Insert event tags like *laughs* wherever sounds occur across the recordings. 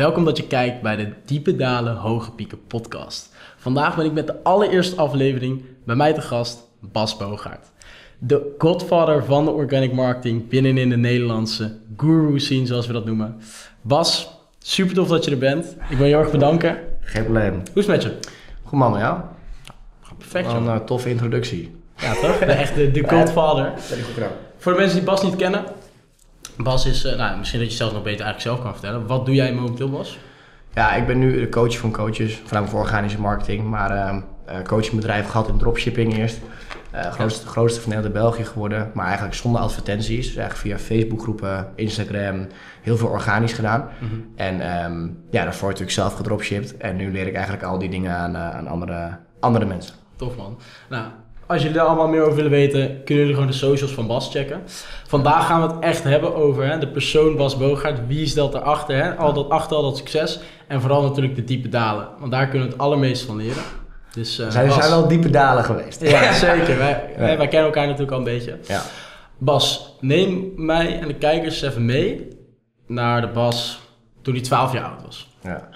Welkom dat je kijkt bij de Diepe Dalen Hoge Pieken podcast. Vandaag ben ik met de allereerste aflevering bij mij te gast Bas Bogaert. De godfather van de organic marketing binnenin de Nederlandse guru scene zoals we dat noemen. Bas, super tof dat je er bent. Ik wil je heel erg bedanken. Geen probleem. Hoe is het met je? Goed man, ja. Perfect. Een eh, toffe introductie. Ja toch? De echte de godfather. Very goed gedaan. Voor de mensen die Bas niet kennen. Bas is, eh, nou misschien dat je zelf nog beter eigenlijk zelf kan vertellen. Wat doe jij momenteel Bas? Ja, ik ben nu de coach van coaches, voornamelijk voor organische marketing, maar eh coachingbedrijf gehad in dropshipping eerst. Eh grootste, grootste van Nederland België geworden, maar eigenlijk zonder advertenties. Dus eigenlijk via Facebookgroepen, Instagram, heel veel organisch gedaan. En ehm, ja, daarvoor natuurlijk zelf gedropshipped. En nu leer ik eigenlijk al die dingen aan, aan andere, andere mensen. Tof man. Nou, als jullie daar allemaal meer over willen weten, kunnen jullie gewoon de socials van Bas checken. Vandaag gaan we het echt hebben over hè, de persoon Bas Bogaert. Wie is dat erachter? Hè? Al dat achter al dat succes. En vooral natuurlijk de diepe dalen. Want daar kunnen we het allermeest van leren. Dus, eh, Er zijn, er Bas- zijn wel diepe dalen geweest. Ja, zeker. Wij, Ja. *laughs* wij, wij kennen elkaar natuurlijk al een beetje. Ja. Bas, neem mij en de kijkers even mee naar de Bas toen hij 12 jaar oud was. Ja.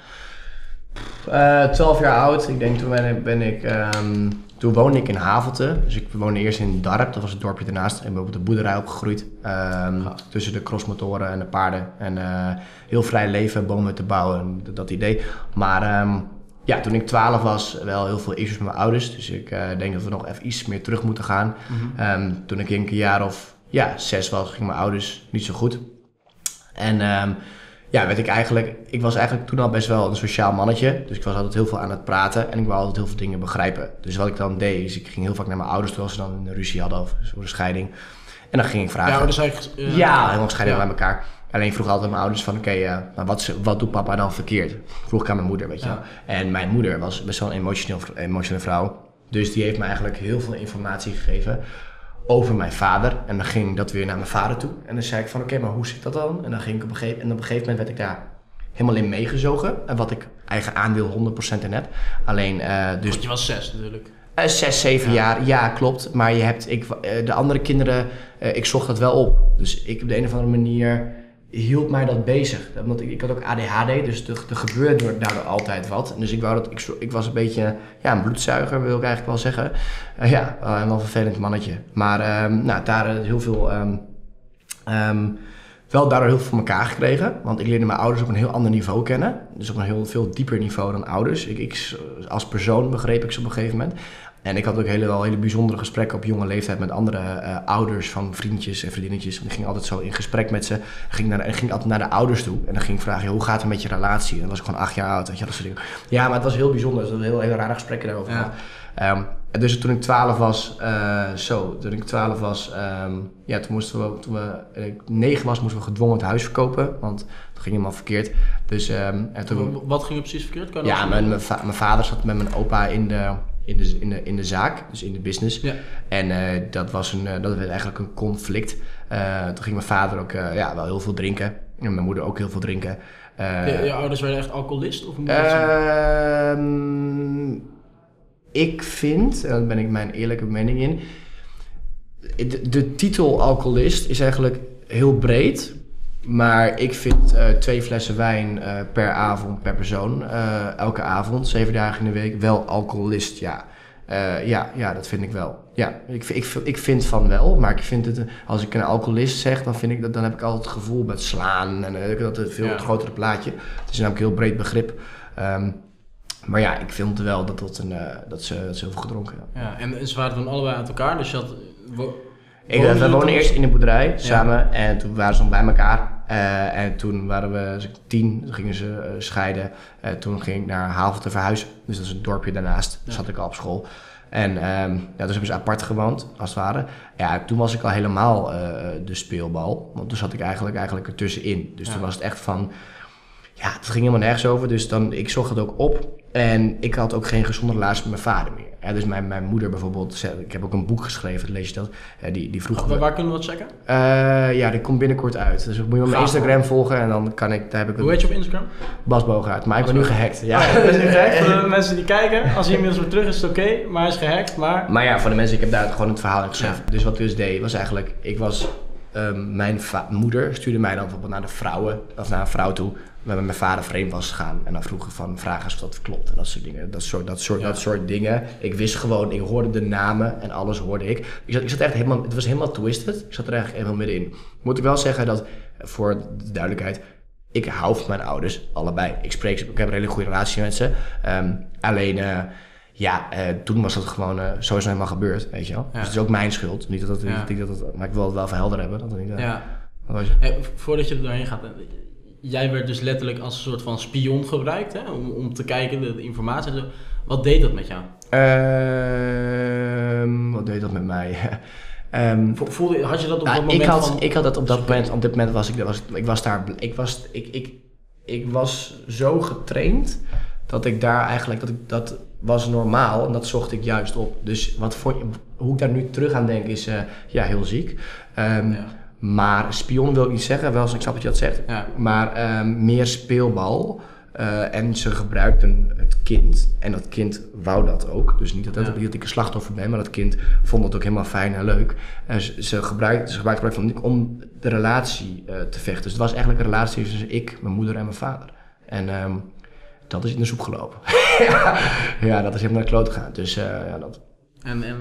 Eh 12 jaar oud. Ik denk toen ben ik, ben ik ehm, toen woonde ik in Havelte. Dus ik woonde eerst in Darp, dat was het dorpje ernaast. En ben op de boerderij opgegroeid. Ehm, tussen de crossmotoren en de paarden. En eh, heel vrij leven, bomen te bouwen, en dat, dat idee. Maar ehm, ja, toen ik 12 was, wel heel veel issues met mijn ouders. Dus ik eh, denk dat we nog even iets meer terug moeten gaan. Ehm, toen ik denk een jaar of ja, zes was, gingen mijn ouders niet zo goed. En ja, werd ik eigenlijk, ik was eigenlijk toen al best wel een sociaal mannetje. Dus ik was altijd heel veel aan het praten en ik wou altijd heel veel dingen begrijpen. Dus wat ik dan deed, is ik ging heel vaak naar mijn ouders als ze dan een ruzie hadden of voor een scheiding. En dan ging ik vragen. Ja, dus eigenlijk... eh, Ja, helemaal scheiden ja. bij elkaar. Alleen ik vroeg altijd aan mijn ouders van, oké, eh, maar wat, wat doet papa dan verkeerd? Vroeg ik aan mijn moeder, weet je Ja. En mijn moeder was best wel een emotioneel, emotionele vrouw. Dus die heeft me eigenlijk heel veel informatie gegeven over mijn vader. En dan ging dat weer naar mijn vader toe. En dan zei ik van, oké, maar hoe zit dat dan? En dan ging ik op een gegeven, en op een gegeven moment werd ik daar helemaal in meegezogen. En wat ik eigen aandeel 100% in heb. Alleen, eh, dus Want je was zes natuurlijk. eh, zes, zeven Ja. jaar, ja, klopt. Maar je hebt, ik, eh, de andere kinderen, ik zocht dat wel op. Dus ik op de een of andere manier hield mij dat bezig. Want ik, ik had ook ADHD, dus er, er gebeurde daardoor altijd wat. En Dus ik, wou dat, ik, ik was een beetje ja, een bloedzuiger, wil ik eigenlijk wel zeggen. Eh, ja, eh, wel een vervelend mannetje. Maar ehm, nou, daar heel veel... ehm, ehm, wel daardoor heel veel van elkaar gekregen. Want ik leerde mijn ouders op een heel ander niveau kennen. Dus op een heel veel dieper niveau dan ouders. Ik, ik, als persoon begreep ik ze op een gegeven moment. En ik had ook hele, wel hele bijzondere gesprekken op jonge leeftijd met andere eh, ouders van vriendjes en vriendinnetjes. En ik ging altijd zo in gesprek met ze. Ging naar, en ging altijd naar de ouders toe. En dan ging ik vragen, hoe gaat het met je relatie? En dan was ik gewoon acht jaar oud. Weet je, dat soort dingen. Ja, maar het was heel bijzonder. Het was heel, heel rare gesprekken daarover. Ja. gehad. Ehm, en dus toen ik 12 was, eh, zo, toen ik 12 was, ehm, ja, toen moesten we, toen we eh, 9 was, moesten we gedwongen het huis verkopen, want het ging helemaal verkeerd. Dus, ehm, en toen, Wat ging er precies verkeerd? Kan dat ja, mijn, doen? mijn, va- mijn vader zat met mijn opa in de, in de, in de, in de zaak, dus in de business. Ja. En eh, dat, was een, eh, dat werd eigenlijk een conflict. Eh, toen ging mijn vader ook ja, wel heel veel drinken. En mijn moeder ook heel veel drinken. Je, je ouders werden echt alcoholist? Of? Ehm, ik vind, en daar ben ik mijn eerlijke mening in. De, de titel alcoholist is eigenlijk heel breed. Maar ik vind eh, twee flessen wijn eh, per avond, per persoon, eh, elke avond, zeven dagen in de week, wel alcoholist, ja. Ja, ja, dat vind ik wel. Ja, ik, ik, ik vind van wel, maar ik vind het, als ik een alcoholist zeg, dan, vind ik dat, dan heb ik altijd het gevoel met slaan en dat het veel Ja. grotere plaatje. Het is namelijk een heel breed begrip. Ehm, maar ja, ik vind wel dat, dat, een, dat, ze, dat ze heel veel gedronken hebben. Ja, en, en ze waren toen allebei uit elkaar, dus je had... wo- Ik, we woonden eerst in de boerderij samen en toen waren ze nog bij elkaar. Eh, en toen waren we tien, toen gingen ze eh, scheiden. Eh, toen ging ik naar Havelte verhuizen, dus dat is een dorpje daarnaast. Daar Ja. zat ik al op school. En ehm, ja, dus hebben ze apart gewoond, als het ware. Ja, toen was ik al helemaal de speelbal. Want toen zat ik eigenlijk, eigenlijk ertussenin. Dus Ja. toen was het echt van... Ja, het ging helemaal nergens over. Dus dan, ik zocht het ook op. En ik had ook geen gezonde relatie met mijn vader meer. Ja, dus mijn, mijn moeder bijvoorbeeld... Ik heb ook een boek geschreven, lees je dat? Eh, die, die vroeg... Waar, waar kunnen we dat checken? Eh, ja, die komt binnenkort uit. Dus moet je op mijn Instagram volgen en dan kan ik, daar heb ik Hoe heet je op Instagram? Bas Bogaert. Maar ik ben nu gehackt. Ja, Ja. dat is nu gehackt. Voor de *laughs* mensen die kijken, als hij inmiddels weer terug is, is het oké. Maar hij is gehackt, maar... Maar ja, voor de mensen, ik heb daar gewoon het verhaal in geschreven. Dus wat ik dus deed, was eigenlijk, ik was ehm, mijn moeder stuurde mij dan bijvoorbeeld naar de vrouwen, of naar een vrouw toe, waar mijn vader vreemd was gegaan. En dan vroegen van, vragen of dat klopt en dat soort dingen. Dat soort, dat soort, Ja. dat soort dingen. Ik wist gewoon, ik hoorde de namen en alles hoorde ik. Ik zat, ik zat echt helemaal, het was helemaal twisted. Ik zat er eigenlijk helemaal middenin. Moet ik wel zeggen dat, voor de duidelijkheid, ik hou van mijn ouders, allebei. Ik spreek ze, ik heb een hele goede relatie met ze. Ehm, alleen, eh, ja, eh, toen was dat gewoon, eh, zo is het helemaal gebeurd, weet je wel. Ja. Dus het is ook mijn schuld. Niet dat dat, Ja. niet dat, dat maar ik wil het wel verhelder hebben. Dat het niet, eh, Ja. was? Hey, voordat je er doorheen gaat, eh, jij werd dus letterlijk als een soort van spion gebruikt hè? Om, om te kijken, de, de informatie. Wat deed dat met jou? Ehm, wat deed dat met mij? *laughs* Ehm, Vo- Voelde, had je dat op nou, dat moment ik, had, van... ik had dat op dat moment, op dit moment was ik, was, ik was daar, ik was, ik, ik, ik was zo getraind dat ik daar eigenlijk, dat, ik, dat was normaal en dat zocht ik juist op. Dus wat voor, hoe ik daar nu terug aan denk is, eh, ja, heel ziek. Ehm, Ja. Maar spion wil ik niet zeggen, wel als ik snap dat je dat zegt. Ja. Maar ehm, meer speelbal. Eh, en ze gebruikten het kind. En dat kind wou dat ook. Dus niet dat, dat, Ja. dat ik een slachtoffer ben, maar dat kind vond het ook helemaal fijn en leuk. En ze, ze gebruikten ze gebruikten het van om de relatie eh, te vechten. Dus het was eigenlijk een relatie tussen ik, mijn moeder en mijn vader. En ehm, dat is in de soep gelopen. *laughs* ja, dat is helemaal naar de kloot gegaan. Dus eh, ja, dat, En, en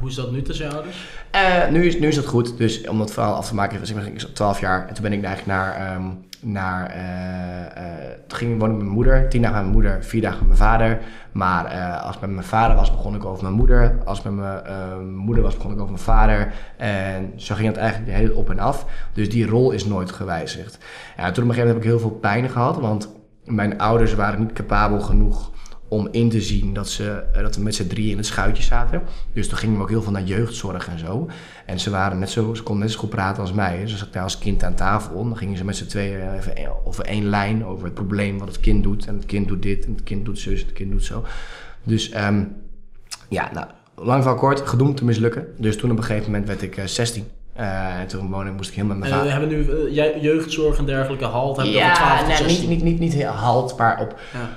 hoe is dat nu tussen je ouders? eh, nu, is, nu is dat goed. Dus om dat verhaal af te maken, was ik, ik zat 12 jaar. En toen ben ik eigenlijk naar. ehm, naar eh, toen ging ik wonen met mijn moeder. Tien dagen met mijn moeder, vier dagen met mijn vader. Maar als ik met mijn vader was, begon ik over mijn moeder. Als ik met mijn moeder was, begon ik over mijn vader. En zo ging het eigenlijk de hele op en af. Dus die rol is nooit gewijzigd. Ja, toen op een gegeven moment heb ik heel veel pijn gehad. Want mijn ouders waren niet capabel genoeg om in te zien dat, ze, eh, dat we met z'n drieën in het schuitje zaten. Dus toen gingen we ook heel veel naar jeugdzorg en zo. En ze, waren net zo, ze konden net zo goed praten als mij. Dus ik daar als kind aan tafel. Dan gingen ze met z'n tweeën even over één lijn over het probleem wat het kind doet. En het kind doet dit, en het kind doet zus, en het kind doet zo. Dus ehm, ja, nou, lang van kort, gedoemd te mislukken. Dus toen op een gegeven moment werd ik eh, 16. Eh, en toen woonde, moest ik helemaal met mijn En we hebben nu eh, jeugdzorg en dergelijke halt. Hebben Ja, 12 tot nee, 16. niet, niet, niet, niet heel halt, maar op, Ja.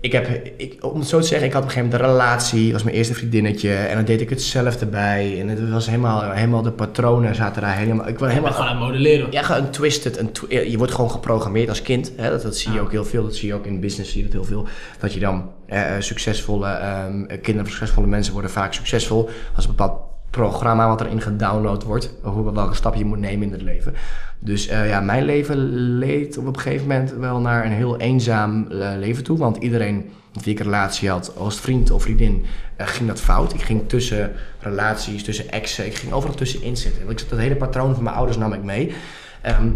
ik heb, ik, om het zo te zeggen, ik had op een gegeven moment een relatie, was mijn eerste vriendinnetje en dan deed ik het zelf erbij. En het was helemaal, helemaal de patronen zaten daar helemaal, ik was helemaal, gewoon aan het modelleren. ja, gewoon een twisted, een twi- je wordt gewoon geprogrammeerd als kind. Hè? Dat, dat zie je ook heel veel, dat zie je ook in business, zie je dat heel veel. Dat je dan, eh, eh, succesvolle, ehm, kinderen van succesvolle mensen worden vaak succesvol als een bepaald programma wat erin gedownload wordt, hoe, welke stap je moet nemen in het leven. Dus eh, ja, mijn leven leed op een gegeven moment wel naar een heel eenzaam eh, leven toe, want iedereen met wie ik een relatie had, als vriend of vriendin, eh, ging dat fout. Ik ging tussen relaties, tussen exen, ik ging overal tussenin zitten. Ik zat dat hele patroon van mijn ouders nam ik mee. Ehm,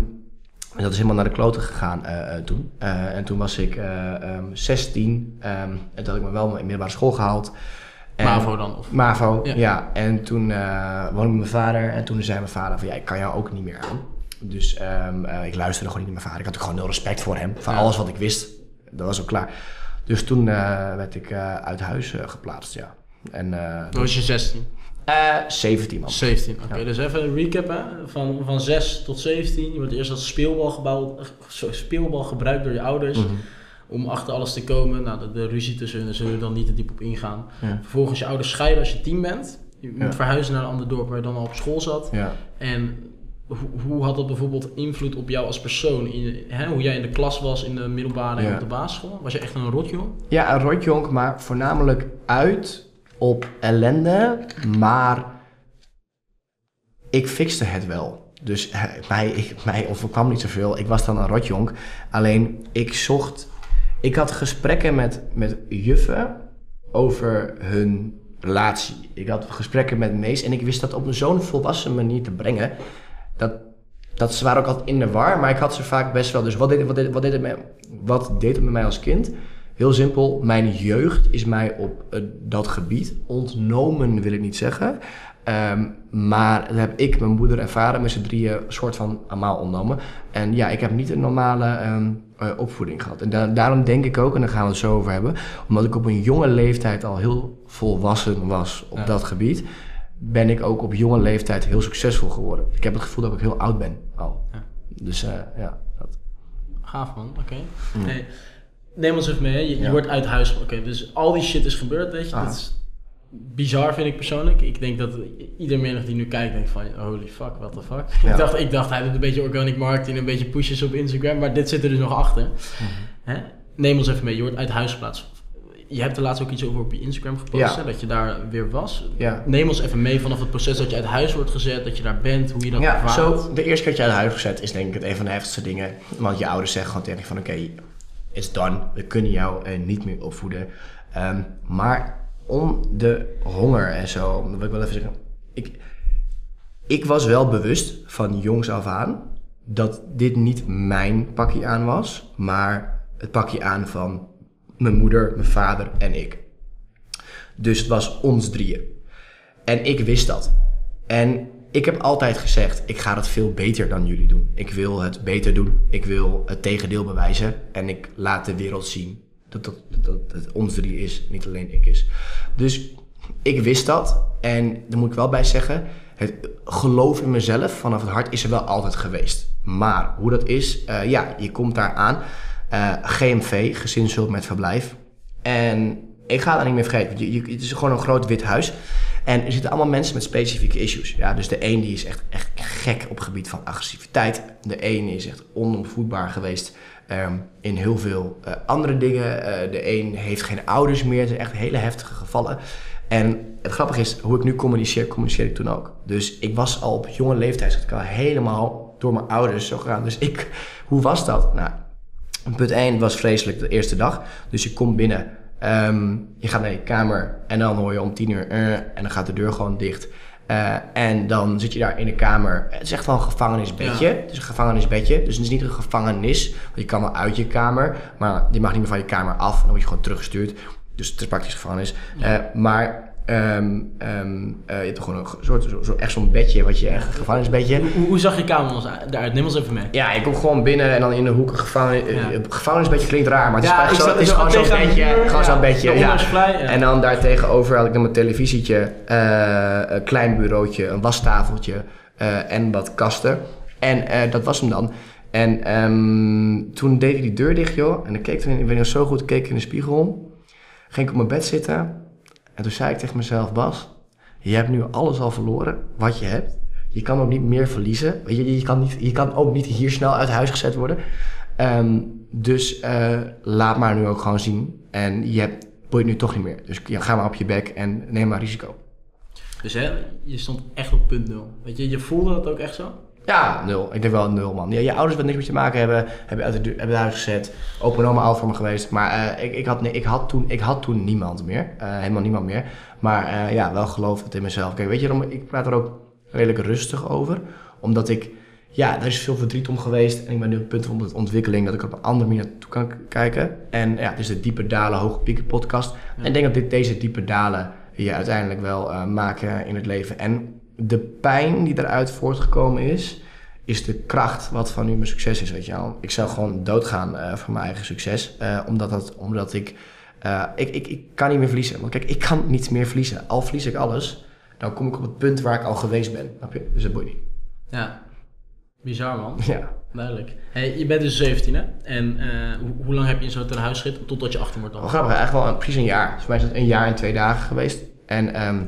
en dat is helemaal naar de kloten gegaan toen. En toen was ik eh, ehm, 16 ehm, en toen had ik me wel in middelbare school gehaald. En- MAVO dan? Of? MAVO, Ja. ja. En toen eh woonde ik met mijn vader en toen zei mijn vader van ja, ik kan jou ook niet meer aan. Dus ehm, eh, ik luisterde gewoon niet naar mijn vader. Ik had ook gewoon nul respect voor hem. Van Ja. alles wat ik wist, dat was ook klaar. Dus toen eh, werd ik uit huis geplaatst, ja. En Dan was je 16. eh, 17 man. 17, oké. Ja. Dus even een recap hè. Van, van 6 tot 17. Je wordt eerst als speelbal, gebouwd, zo- speelbal gebruikt door je ouders. Mhm. Om achter alles te komen. Nou, de, de ruzie tussen hun, daar zullen we dan niet te diep op ingaan. Ja. Vervolgens je ouders scheiden als je 10 bent. Je moet Ja. verhuizen naar een ander dorp waar je dan al op school zat. Ja. En hoe, hoe had dat bijvoorbeeld invloed op jou als persoon? In, hè, hoe jij in de klas was, in de middelbare en op de basisschool? Was je echt een rotjongen? Ja, een rotjonk, maar voornamelijk uit op ellende. Maar ik fixte het wel. Dus mij, ik, mij overkwam niet zoveel. Ik was dan een rotjonk. Alleen ik zocht. Ik had gesprekken met, met juffen over hun relatie. Ik had gesprekken met mees en ik wist dat op zo'n volwassen manier te brengen. Dat, dat ze waren ook altijd in de war, maar ik had ze vaak best wel. Dus wat deed, wat deed, wat deed, het, met, wat deed het met mij als kind? Heel simpel, mijn jeugd is mij op eh, dat gebied ontnomen, wil ik niet zeggen. Ehm, maar dat heb ik, mijn moeder en vader met z'n drieën soort van allemaal ontnomen. En ja, ik heb niet een normale ehm, eh, opvoeding gehad. En da- daarom denk ik ook, en daar gaan we het zo over hebben, omdat ik op een jonge leeftijd al heel volwassen was op Ja. dat gebied, ben ik ook op jonge leeftijd heel succesvol geworden. Ik heb het gevoel dat ik heel oud ben al. Ja. Dus eh, ja, dat. Gaaf man, oké. Hey, neem ons even mee, je, je wordt uit huis. Oké, dus al die shit is gebeurd, weet je. Ah. Dat is bizar vind ik persoonlijk. Ik denk dat ieder menig die nu kijkt denkt van holy fuck, what the fuck. Ja. Ik, dacht, ik dacht hij doet een beetje organic marketing, een beetje pushes op Instagram, maar dit zit er dus nog achter. Hè? Neem ons even mee, je wordt uit huis geplaatst. Je hebt er laatst ook iets over op je Instagram gepost, Ja. dat je daar weer was. Ja. Neem ons even mee vanaf het proces dat je uit huis wordt gezet, dat je daar bent, hoe je dat Ja, ervaart. zo de eerste keer dat je uit huis gezet is denk ik het een van de heftigste dingen. Want je ouders zeggen gewoon tegen je van oké, it's done. We kunnen jou eh, niet meer opvoeden. Ehm, maar om de honger en zo, dat wil ik wel even zeggen. Ik, ik was wel bewust van jongs af aan dat dit niet mijn pakje aan was, maar het pakje aan van mijn moeder, mijn vader en ik. Dus het was ons drieën. En ik wist dat. En ik heb altijd gezegd, ik ga het veel beter dan jullie doen. Ik wil het beter doen. Ik wil het tegendeel bewijzen. En ik laat de wereld zien dat, dat, het ons drie is, niet alleen ik is. Dus ik wist dat. En daar moet ik wel bij zeggen, het geloof in mezelf vanaf het hart is er wel altijd geweest. Maar hoe dat is, eh, ja, je komt daar aan. Eh, GMV, gezinshulp met verblijf. En ik ga dat niet meer vergeten. het is gewoon een groot wit huis. En er zitten allemaal mensen met specifieke issues. Ja, dus de een die is echt, echt gek op het gebied van agressiviteit. De een is echt onomvoedbaar geweest ehm, in heel veel eh, andere dingen. Eh, de een heeft geen ouders meer. Het zijn echt hele heftige gevallen. En het grappige is, hoe ik nu communiceer, communiceer ik toen ook. Dus ik was al op jonge leeftijd ik al helemaal door mijn ouders zo gegaan. Dus ik, hoe was dat? Nou, Punt 1 was vreselijk de eerste dag. Dus je komt binnen, ehm, je gaat naar je kamer en dan hoor je om 10 uur eh, en dan gaat de deur gewoon dicht. Eh, en dan zit je daar in de kamer. Het is echt wel een gevangenisbedje. Ja. Het is een gevangenisbedje. Dus het is niet een gevangenis. Want je kan wel uit je kamer. Maar je mag niet meer van je kamer af. Dan word je gewoon teruggestuurd. Dus het is praktisch gevangenis. Eh, maar ehm, ehm, eh, je hebt gewoon een soort, zo, zo- echt zo'n bedje. Wat je echt een gevangenisbedje. Hoe, hoe- zag je kamer ons eruit? Neem ons even mee. Ja, ik kom gewoon binnen en dan in de hoek een eh, Ja. gevangenisbedje klinkt raar, maar het is, Ja, ik zo- het is gewoon zo'n bedje. muur, Gewoon ja. zo'n bedje, ja. En dan daar tegenover had ik dan mijn televisietje, eh, een klein bureautje, een wastafeltje eh, en wat kasten. En dat was hem dan. En ehm, toen deed ik die deur dicht, joh. En ik keek toen, ik weet nog zo goed, ik keek in de spiegel. Ging ik op mijn bed zitten. En toen zei ik tegen mezelf, Bas, je hebt nu alles al verloren wat je hebt. Je kan ook niet meer verliezen. Je, je, kan, je kan ook niet hier snel uit huis gezet worden. Ehm, dus eh, laat maar nu ook gewoon zien. En je hebt, boeit nu toch niet meer. Dus ja, ga maar op je bek en neem maar risico. Dus hè, je stond echt op punt nul. Weet je, je voelde dat ook echt zo? Ja, nul. Ik denk wel nul, man. Ja, je ouders wat niks met je te maken hebben, hebben uit hebben huis gezet. Open en oma oud voor me geweest. Maar eh, ik, ik, had, nee, ik, had toen, ik had toen niemand meer. Eh, helemaal niemand meer. Maar eh, ja, wel geloof het in mezelf. Kijk, weet je, waarom- ik praat er ook redelijk rustig over. Omdat ik, ja, er is veel verdriet om geweest. En ik ben nu op het punt van de ontwikkeling dat ik op een andere manier naartoe kan kijken. En ja, het is de diepe dalen, hoge pieken podcast. En ik denk dat dit, deze diepe dalen je uiteindelijk wel maken in het leven. En de pijn die eruit voortgekomen is, is de kracht wat van nu mijn succes is, weet je wel. Ik zou gewoon doodgaan eh voor mijn eigen succes, eh, omdat, dat, omdat ik, eh, ik, ik... Ik kan niet meer verliezen. Want kijk, ik kan niet meer verliezen. Al verlies ik alles, dan kom ik op het punt waar ik al geweest ben. Snap je? Dus dat boeit niet. Ja. Bizar man. Ja. Duidelijk. Hey, je bent dus 17 hè? En hoe, lang heb je in zo'n ten huis gezeten totdat je 18 wordt dan? grappig, eigenlijk wel een, precies een jaar. Dus voor mij is het een jaar en twee dagen geweest. En ehm,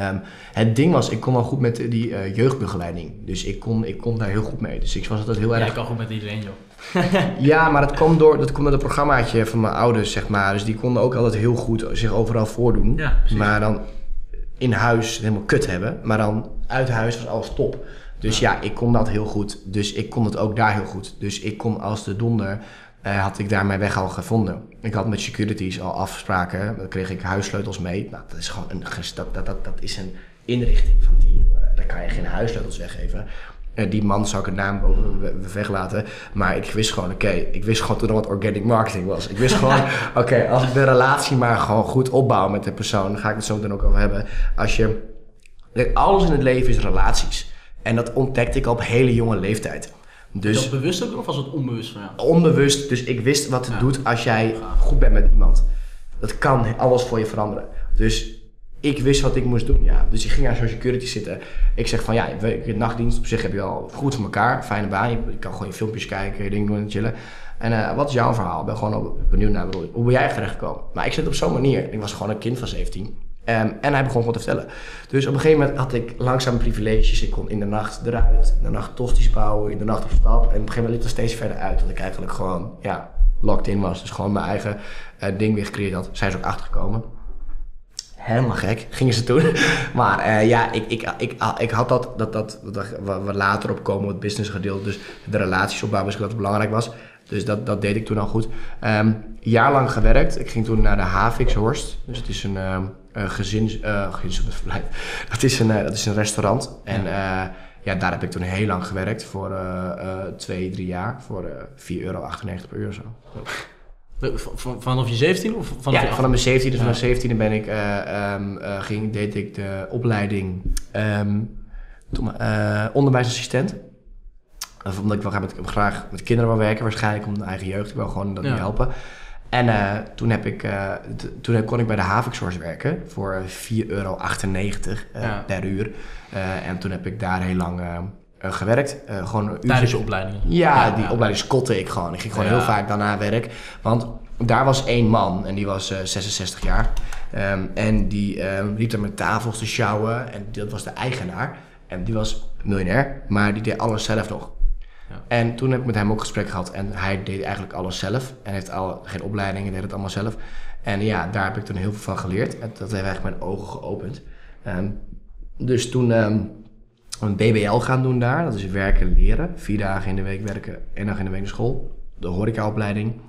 ehm, het ding was, ik kon wel goed met die eh, jeugdbegeleiding. Dus ik kon, ik kon daar heel goed mee. Dus ik was altijd heel erg... Jij kan goed met iedereen joh. *laughs* Ja, maar dat kwam door, dat kwam door het programmaatje van mijn ouders, zeg maar. Dus die konden ook altijd heel goed zich overal voordoen. Ja, maar dan in huis helemaal kut hebben. Maar dan uit huis was alles top. Dus ja. ik kon dat heel goed. Dus ik kon het ook daar heel goed. Dus ik kon als de donder, eh, had ik daar mijn weg al gevonden. Ik had met securities al afspraken. Dan kreeg ik huissleutels mee. Nou, dat is gewoon een, dat, dat, dat, dat is een inrichting van die... Daar kan je geen huissleutels weggeven. Eh, die man zou ik een naam weglaten. Maar ik wist gewoon, oké, ik wist gewoon toen al wat organic marketing was. Ik wist gewoon, *laughs* oké, als ik de relatie maar gewoon goed opbouw met de persoon, daar ga ik het zo meteen ook over hebben. Als je, kijk, alles in het leven is relaties. En dat ontdekte ik op hele jonge leeftijd. Dus dat bewust ook of was het onbewust van jou? onbewust, dus ik wist wat het Ja. doet als jij goed bent met iemand. Dat kan alles voor je veranderen. Dus ik wist wat ik moest doen, ja. Dus ik ging naar zo'n security zitten. Ik zeg van, ja, je nachtdienst op zich heb je wel goed voor elkaar. Fijne baan, je, je kan gewoon je filmpjes kijken, je dingen doen en chillen. En eh, wat is jouw verhaal? Ik ben gewoon benieuwd naar, bedoel, hoe ben jij echt terechtgekomen? Maar ik zit op zo'n manier, ik was gewoon een kind van 17. Ehm, en hij begon gewoon te vertellen. Dus op een gegeven moment had ik langzaam privileges. Ik kon in de nacht eruit, in de nacht tosti's bouwen, in de nacht op stap. En op een gegeven moment liep het steeds verder uit. Dat ik eigenlijk gewoon, ja, locked in was. Dus gewoon mijn eigen eh, ding weer gecreëerd had. Zijn ze ook achtergekomen. Helemaal gek, gingen ze toen. *laughs* Maar eh, ja, ik, ik, ik, ik had dat, dat, dat, dat we later op komen, het business gedeelte. Dus de relaties opbouwen, ik dat het belangrijk was. Dus dat, dat deed ik toen al goed. Ehm jaarlang gewerkt. Ik ging toen naar de Havix Horst. Dus het is een ehm, eh, gezins, eh, gezinsverblijf. Dat is een, eh, dat is een restaurant. En eh, ja, daar heb ik toen heel lang gewerkt. Voor twee, drie jaar. Voor eh 4,98 euro per uur zo. Vanaf je 17 of vanaf ja, je vanaf mijn 17e, dus Ja. mijn 17e ben ik, eh, ging, deed ik de opleiding eh, onderwijsassistent. Of omdat ik wel graag met, graag met kinderen wil werken, waarschijnlijk om de eigen jeugd. Ik wil gewoon dat Ja. helpen. En eh, toen, heb ik, eh, toen kon ik bij de Havixsource werken voor eh, 4,98 euro eh, Ja. per uur. En toen heb ik daar heel lang gewerkt. Gewoon een tijdens je opleiding. ja, die opleiding skotte ik gewoon. Ik ging gewoon Ja. heel vaak daarna werk. Want daar was één man en die was eh, 66 jaar. Ehm, en die ehm, liep daar met tafels te sjouwen. En dat was de eigenaar. En die was miljonair, maar die deed alles zelf nog. En toen heb ik met hem ook gesprek gehad. En hij deed eigenlijk alles zelf. En heeft al, geen opleiding en deed het allemaal zelf. En ja, daar heb ik toen heel veel van geleerd. En dat heeft eigenlijk mijn ogen geopend. Ehm, dus toen ehm, een BBL gaan doen daar. Dat is werken leren. Vier dagen in de week werken, één dag in de week naar school. De horecaopleiding.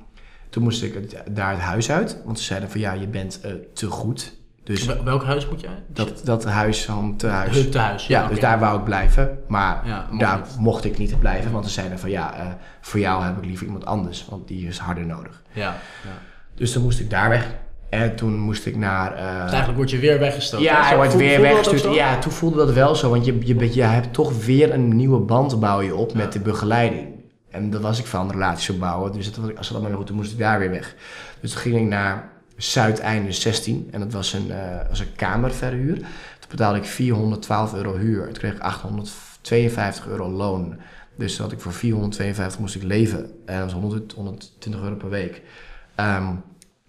Toen moest ik daar het huis uit. Want ze zeiden van ja, je bent eh, te goed. Dus Wel- Welk huis moet jij? dat, dat huis van te huis. Hut thuis. Ja, dus daar wou ik blijven. Maar Ja, mocht daar niet. mocht ik niet blijven. Want ze zeiden van ja, eh, voor jou heb ik liever iemand anders. Want die is harder nodig. Ja, ja. Dus toen moest ik daar weg. En toen moest ik naar... Dus eigenlijk word je weer weggestoten. ja, hij wordt weer weggestuurd. Ja, toen voelde dat wel zo. Want je, je, je hebt toch weer een nieuwe band bouw je op met de begeleiding. En dat was ik van relaties opbouwen. Dus dat was, als dat allemaal goed, toen moest ik daar weer weg. Dus toen ging ik naar Zuideinde 16. En dat was een, eh, was een kamerverhuur. Toen betaalde ik 412 euro huur. Toen kreeg ik 852 euro loon. Dus dat ik voor 452 moest ik leven. En dat was 100, 120 euro per week. Ehm,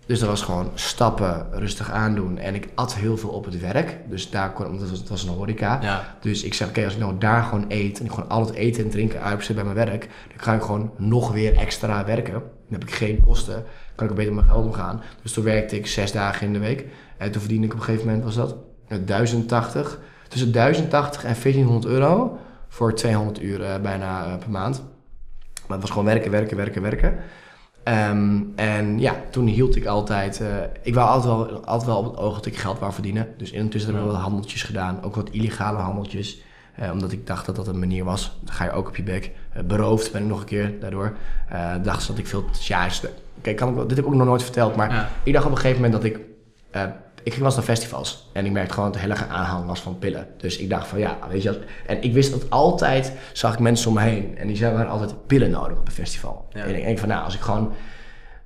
dus dat was gewoon stappen, rustig aandoen. En ik at heel veel op het werk. Dus daar kon, want het was, een horeca. Ja, Dus ik zeg, oké, als ik nou daar gewoon eet en ik gewoon al het eten en drinken uitbesteed bij mijn werk, dan kan ik gewoon nog weer extra werken. Dan heb ik geen kosten, kan ik beter met mijn geld omgaan. Dus toen werkte ik zes dagen in de week. En toen verdiende ik op een gegeven moment, was dat, eh, 1080, tussen 1080 en 1400 euro voor 200 uur eh, bijna eh, per maand. Maar het was gewoon werken, werken, werken, werken. Ehm, en ja, toen hield ik altijd... eh, ik wou altijd wel, altijd wel op het oog dat ik geld wou verdienen. Dus intussen heb ik wel wat handeltjes gedaan. Ook wat illegale handeltjes. Eh, omdat ik dacht dat dat een manier was. Dan ga je ook op je bek. Eh, beroofd ben ik nog een keer daardoor. Eh dacht ze dat ik veel... Ja, de- Kijk, kan ik, wel- dit heb ik ook nog nooit verteld. Maar ja. ik dacht op een gegeven moment dat ik... ik ging wel eens naar festivals. En ik merkte gewoon dat erg een aanhang was van pillen. Dus ik dacht van ja, weet je... Als, en ik wist dat altijd... Zag ik mensen om me heen. En die zeiden, altijd pillen nodig op een festival. Ja. En ik denk van nou, als ik gewoon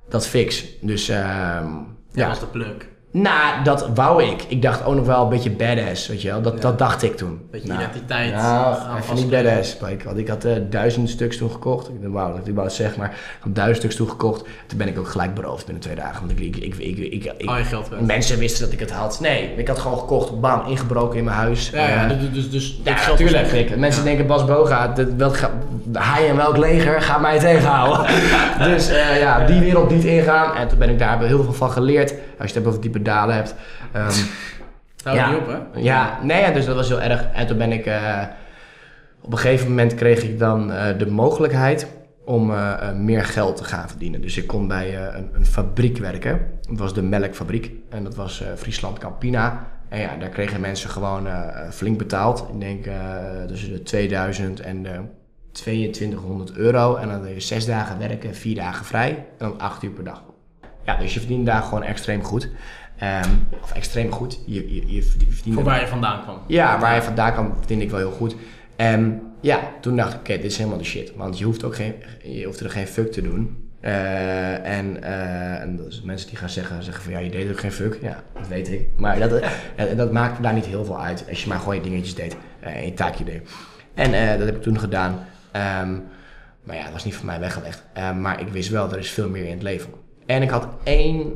dat fix. Dus ehm, Ja, dat is de pluk. Nou, dat wou ik. Ik dacht ook nog wel een beetje badass, weet je wel. Dat, Ja. dat dacht ik toen. Beetje nou, identiteit Nou, even niet badass. Blake, Want ik had eh, duizend stuks toen gekocht. Ik wauw, dat ik wou het zeggen, maar ik had duizend stuks toen gekocht. Toen ben ik ook gelijk beroofd binnen twee dagen. Want ik, ik, ik, ik, ik, ik- Al je geld weg. mensen wisten dat ik het had. Nee, ik had gewoon gekocht, bam, ingebroken in mijn huis. Ja, ja, Eh, dus, dus, dus ja, geld natuurlijk. weg. Mensen Ja. denken Bas Boga, dat, welk, ga- hij en welk leger gaat mij tegenhouden. *laughs* dus eh, ja, die wereld niet ingaan. En toen ben ik daar heel veel van geleerd. Als je het hebt over diepe dalen hebt. Ehm, *laughs* Hou Ja. niet op, hè? ja, nee, ja, dus dat was heel erg. En toen ben ik... eh, op een gegeven moment kreeg ik dan eh, de mogelijkheid om eh, meer geld te gaan verdienen. Dus ik kon bij een, een fabriek werken. Dat was de melkfabriek. En dat was Friesland Campina. En ja, daar kregen mensen gewoon flink betaald. Ik denk tussen de 2000 en de 2200 euro. En dan deed je zes dagen werken, vier dagen vrij. En dan acht uur per dag. Ja, dus je verdient daar gewoon extreem goed. Ehm, of extreem goed. Je, je, je verdient Voor waar je vandaan kwam. ja, waar je vandaan kan, vind ik wel heel goed. En ja, toen dacht ik, oké, dit is helemaal de shit. Want je hoeft ook geen, je hoeft er geen fuck te doen. Eh, en, eh, en dus mensen die gaan zeggen, zeggen van ja, je deed ook geen fuck. Ja, dat weet ik. Maar dat, eh, dat maakt daar niet heel veel uit. Als je maar gewoon je dingetjes deed eh, en je taakje deed. En dat heb ik toen gedaan. Ehm, maar ja, dat was niet voor mij weggelegd. Maar ik wist wel, er is veel meer in het leven. En ik had één,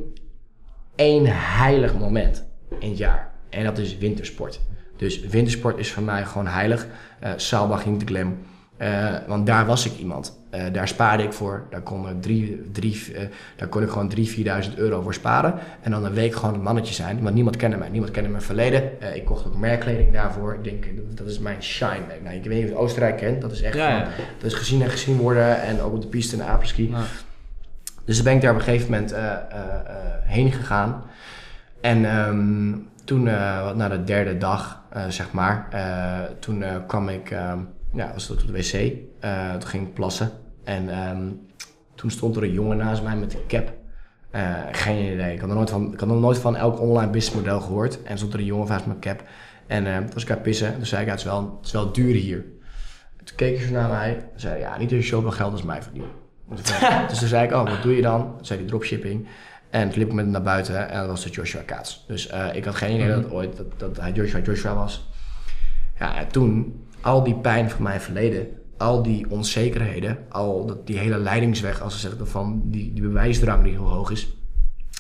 één heilig moment in het jaar. En dat is wintersport. Dus wintersport is voor mij gewoon heilig. Uh, Saalbach in de Glem. Uh, want daar was ik iemand. Uh, daar spaarde ik voor. Daar kon, ik drie, drie, uh, daar kon ik gewoon 3.000, 4.000 euro voor sparen. En dan een week gewoon een mannetje zijn. Want niemand kende mij. Niemand kende mijn verleden. ik kocht ook merkkleding daarvoor. Ik denk, dat, dat is mijn shine. Nou, ik weet niet of je Oostenrijk kent. Dat is echt Ja, van, dat is gezien en gezien worden. En ook op de piste en de apres-ski. Nou, Dus ben ik daar op een gegeven moment eh, eh, eh, heen gegaan. En ehm, toen, wat na de derde dag, zeg maar, toen kwam ik, ehm, ja, was het op de wc. Toen ging ik plassen. En ehm, toen stond er een jongen naast mij met een cap. Geen idee. Ik had, nog nooit van, ik had nog nooit van elk online businessmodel gehoord. En stond er een jongen naast mijn cap. En toen was ik aan het pissen. Toen zei ik, het, is wel, het is wel duur hier. Toen keek zo naar mij. en zei ja, niet als je zoveel geld als mij verdient. Dus toen zei ik, oh, wat doe je dan? Toen zei hij dropshipping. En toen liep ik met hem naar buiten en dat was de Joshua Kaats. Dus eh, ik had geen idee dat, ooit, dat, dat hij Joshua Joshua was. Ja, en toen, al die pijn van mijn verleden, al die onzekerheden, al dat, die hele leidingsweg, als ze zeggen van die, die bewijsdrang die heel hoog is.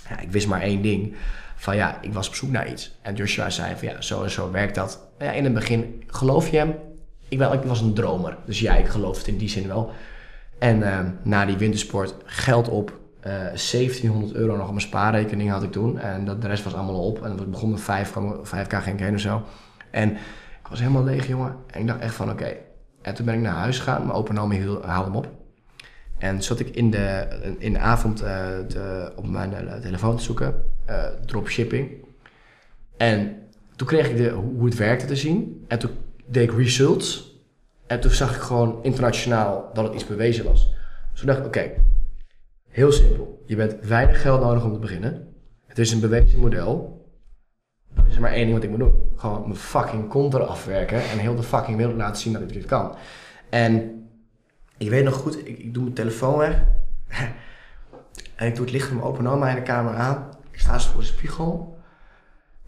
Ja, ik wist maar één ding. Van ja, ik was op zoek naar iets. En Joshua zei van ja, zo en zo werkt dat. Nou ja, in het begin, geloof je hem? Ik, wel, ik was een dromer. Dus ja, ik geloof het in die zin wel. En eh, na die wintersport, geld op. eh 1700 euro nog op mijn spaarrekening had ik toen. En dat, de rest was allemaal op. En het begon met 5, 5k ging ik heen of zo. En ik was helemaal leeg, jongen. En ik dacht echt van oké. En toen ben ik naar huis gegaan. Mijn opa nam hield- haalde hem op. En zat ik in de, in de avond eh, op mijn eh, telefoon te zoeken. eh, dropshipping. En toen kreeg ik de, hoe het werkte te zien. En toen deed ik results. En toen zag ik gewoon internationaal dat het iets bewezen was. Dus toen dacht ik, oké, heel simpel. Je bent weinig geld nodig om te beginnen. Het is een bewezen model. Er is maar één ding wat ik moet doen. Gewoon mijn fucking kont eraf werken en heel de fucking wereld laten zien dat ik dit kan. En ik weet nog goed, ik, ik doe mijn telefoon weg. *laughs* en ik doe het licht van open oma in de kamer aan. Ik sta voor de spiegel.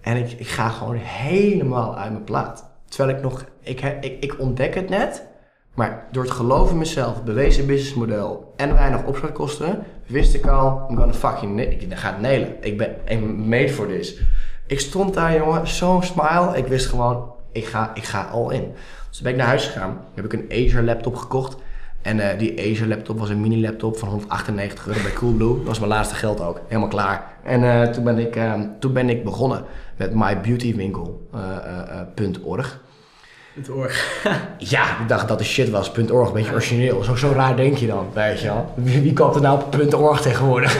En ik, ik ga gewoon helemaal uit mijn plaat. Terwijl ik nog, ik, ik, ik ontdek het net. Maar door het geloof in mezelf, bewezen businessmodel en weinig opstartkosten, wist ik al, I'm fucking, ik ga het nailen. Ik ben made for this. Ik stond daar, jongen, zo'n smile. Ik wist gewoon, ik ga, ik ga all in. Dus ben ik naar huis gegaan. Heb ik een Acer laptop gekocht. En eh, die Acer laptop was een mini laptop van 198 euro bij Coolblue. Dat was mijn laatste geld ook. Helemaal klaar. En eh, toen, ben ik, eh, toen ben ik begonnen met mybeautywinkel.org. het oor. *laughs* Ja, ik dacht dat de shit was. .org, een beetje origineel. Zo, zo raar denk je dan, weet je wel. Wie, wie koopt er nou op .org tegenwoordig?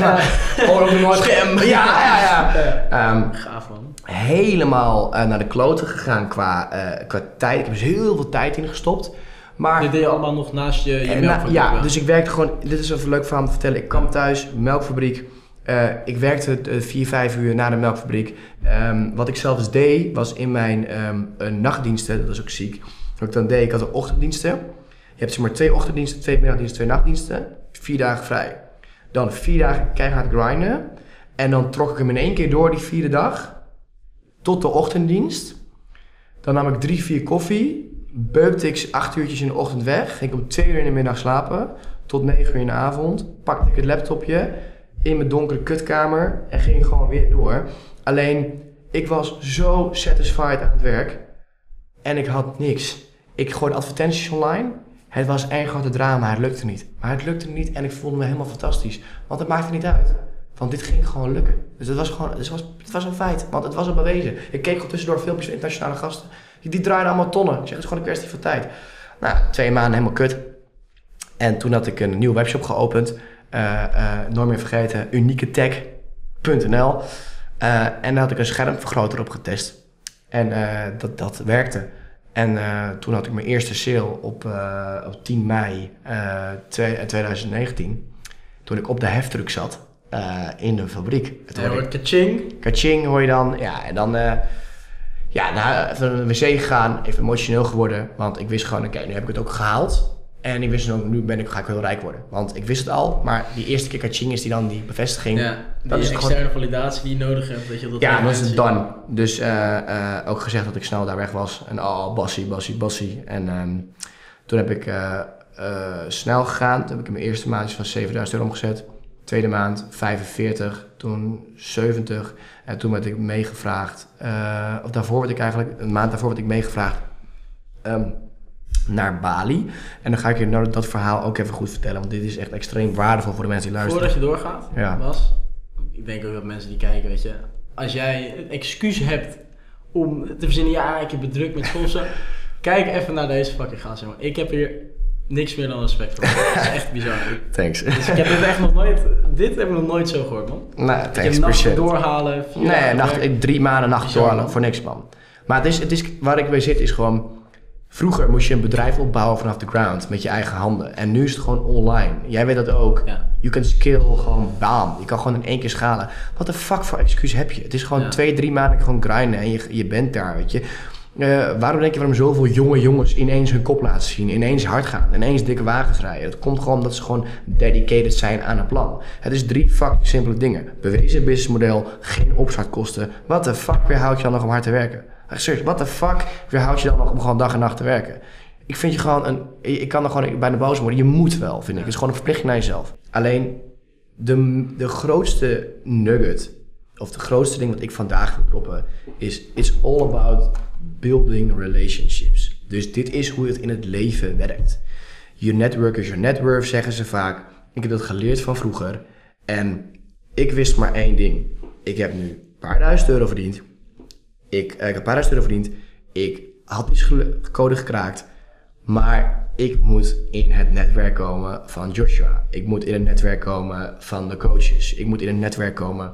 Gewoon op nooit... Scam. Ja, ja, ja. Ehm, Gaaf man. helemaal eh, naar de kloten gegaan qua, eh, qua tijd. Ik heb dus heel veel tijd in gestopt. Maar Dit deed je allemaal nog naast je, je na- melkfabriek ja, dus ik werkte gewoon. Dit is even leuk verhaal om te vertellen. Ik kwam thuis, melkfabriek. Eh, ik werkte eh, vier, vijf uur na de melkfabriek. Ehm, wat ik zelfs deed, was in mijn eh, nachtdiensten, dat is ook ziek. Wat ik dan deed, ik had de ochtenddiensten. Je hebt zeg maar twee ochtenddiensten, twee middagdiensten, twee nachtdiensten. Vier dagen vrij. Dan vier dagen keihard grinden. En dan trok ik hem in één keer door die vierde dag. Tot de ochtenddienst. Dan nam ik drie, vier koffie. Beukte ik acht uurtjes in de ochtend weg. Ging ik om twee uur in de middag slapen. Tot negen uur in de avond. Pakte ik het laptopje in mijn donkere kutkamer. En ging gewoon weer door. Alleen, ik was zo satisfied aan het werk. En ik had niks. Ik gooide advertenties online. Het was één grote drama. Het lukte niet. Maar het lukte niet en ik voelde me helemaal fantastisch. Want het maakte niet uit. Want dit ging gewoon lukken. Dus het was gewoon, het was, het was een feit. Want het was al bewezen. Ik keek gewoon tussendoor filmpjes van internationale gasten. Die, draaiden allemaal tonnen. Zeg, het is gewoon een kwestie van tijd. Nou, twee maanden helemaal kut. En toen had ik een nieuwe webshop geopend. Eh, eh, nooit meer vergeten. Unieketech.nl Eh, En daar had ik een schermvergroter op getest. En dat, dat werkte. En toen had ik mijn eerste sale op, op 10 mei eh, twee- eh, 2019. Toen ik op de heftruck zat in de fabriek. Hoorde hoor, kaching. Kaching hoor je dan. Ja, en dan eh, ja, naar de wc gegaan. Even emotioneel geworden. Want ik wist gewoon, oké, nu heb ik het ook gehaald. En ik wist ook, nu ben ik, ga ik heel rijk worden. Want ik wist het al, maar die eerste keer kaching is die dan die bevestiging. Ja, die Dat is externe validatie die je nodig hebt. Dat je dat Ja, dat is het dan. Dus eh, eh, ook gezegd dat ik snel daar weg was. En oh, bassie, bassie, bassie. En ehm, toen heb ik eh, snel gegaan. Toen heb ik in mijn eerste maandje van 7000 euro omgezet. tweede maand 45, toen 70. En toen werd ik meegevraagd, of daarvoor werd ik eigenlijk, een maand daarvoor werd ik meegevraagd ehm, naar Bali. En dan ga ik je nou dat verhaal ook even goed vertellen, want dit is echt extreem waardevol voor de mensen die luisteren. Voordat je doorgaat, Ja. Bas, ik denk ook dat mensen die kijken, weet je, als jij een excuus hebt om te verzinnen, ja, ik heb het druk met zo, *laughs* kijk even naar deze fucking gast, jongen. Ik heb hier niks meer dan respect voor. Dat is echt bizar. *laughs* Thanks. Dus ik heb dit echt nog nooit, dit heb ik nog nooit zo gehoord, man. nou, Ik heb thanks, doorhalen, Nee, nacht, drie maanden nacht Bizar, doorhalen man. voor niks, man. Maar het is, het is, waar ik bij zit is gewoon... Vroeger moest je een bedrijf opbouwen vanaf de ground met je eigen handen. En nu is het gewoon online. Jij weet dat ook. Ja. You can skill gewoon bam. Je kan gewoon in één keer schalen. Wat de fuck voor excuus heb je? Het is gewoon Ja. twee, drie maanden gewoon grinden en je, je bent daar, weet je. Eh, waarom denk je waarom zoveel jonge jongens ineens hun kop laten zien, ineens hard gaan, ineens dikke wagens rijden? Dat komt gewoon omdat ze gewoon dedicated zijn aan een plan. Het is drie fucking simpele dingen. Bewezen businessmodel, geen opstartkosten. Wat de fuck weerhoudt je dan nog om hard te werken? Serieus, wat de fuck weerhoudt je dan nog om gewoon dag en nacht te werken? Ik vind je gewoon een. Ik kan er gewoon bijna boos worden. Je moet wel, vind ik. Het is gewoon een verplichting naar jezelf. Alleen de, de grootste nugget, of de grootste ding wat ik vandaag wil droppen, is: it's all about building relationships. Dus dit is hoe het in het leven werkt. Your network is your net worth, zeggen ze vaak. Ik heb dat geleerd van vroeger. En ik wist maar één ding. Ik heb nu een paar duizend euro verdiend. Ik, eh, ik heb een paar verdiend. Ik had die gel- code gekraakt. Maar ik moet in het netwerk komen van Joshua. Ik moet in het netwerk komen van de coaches. Ik moet in het netwerk komen.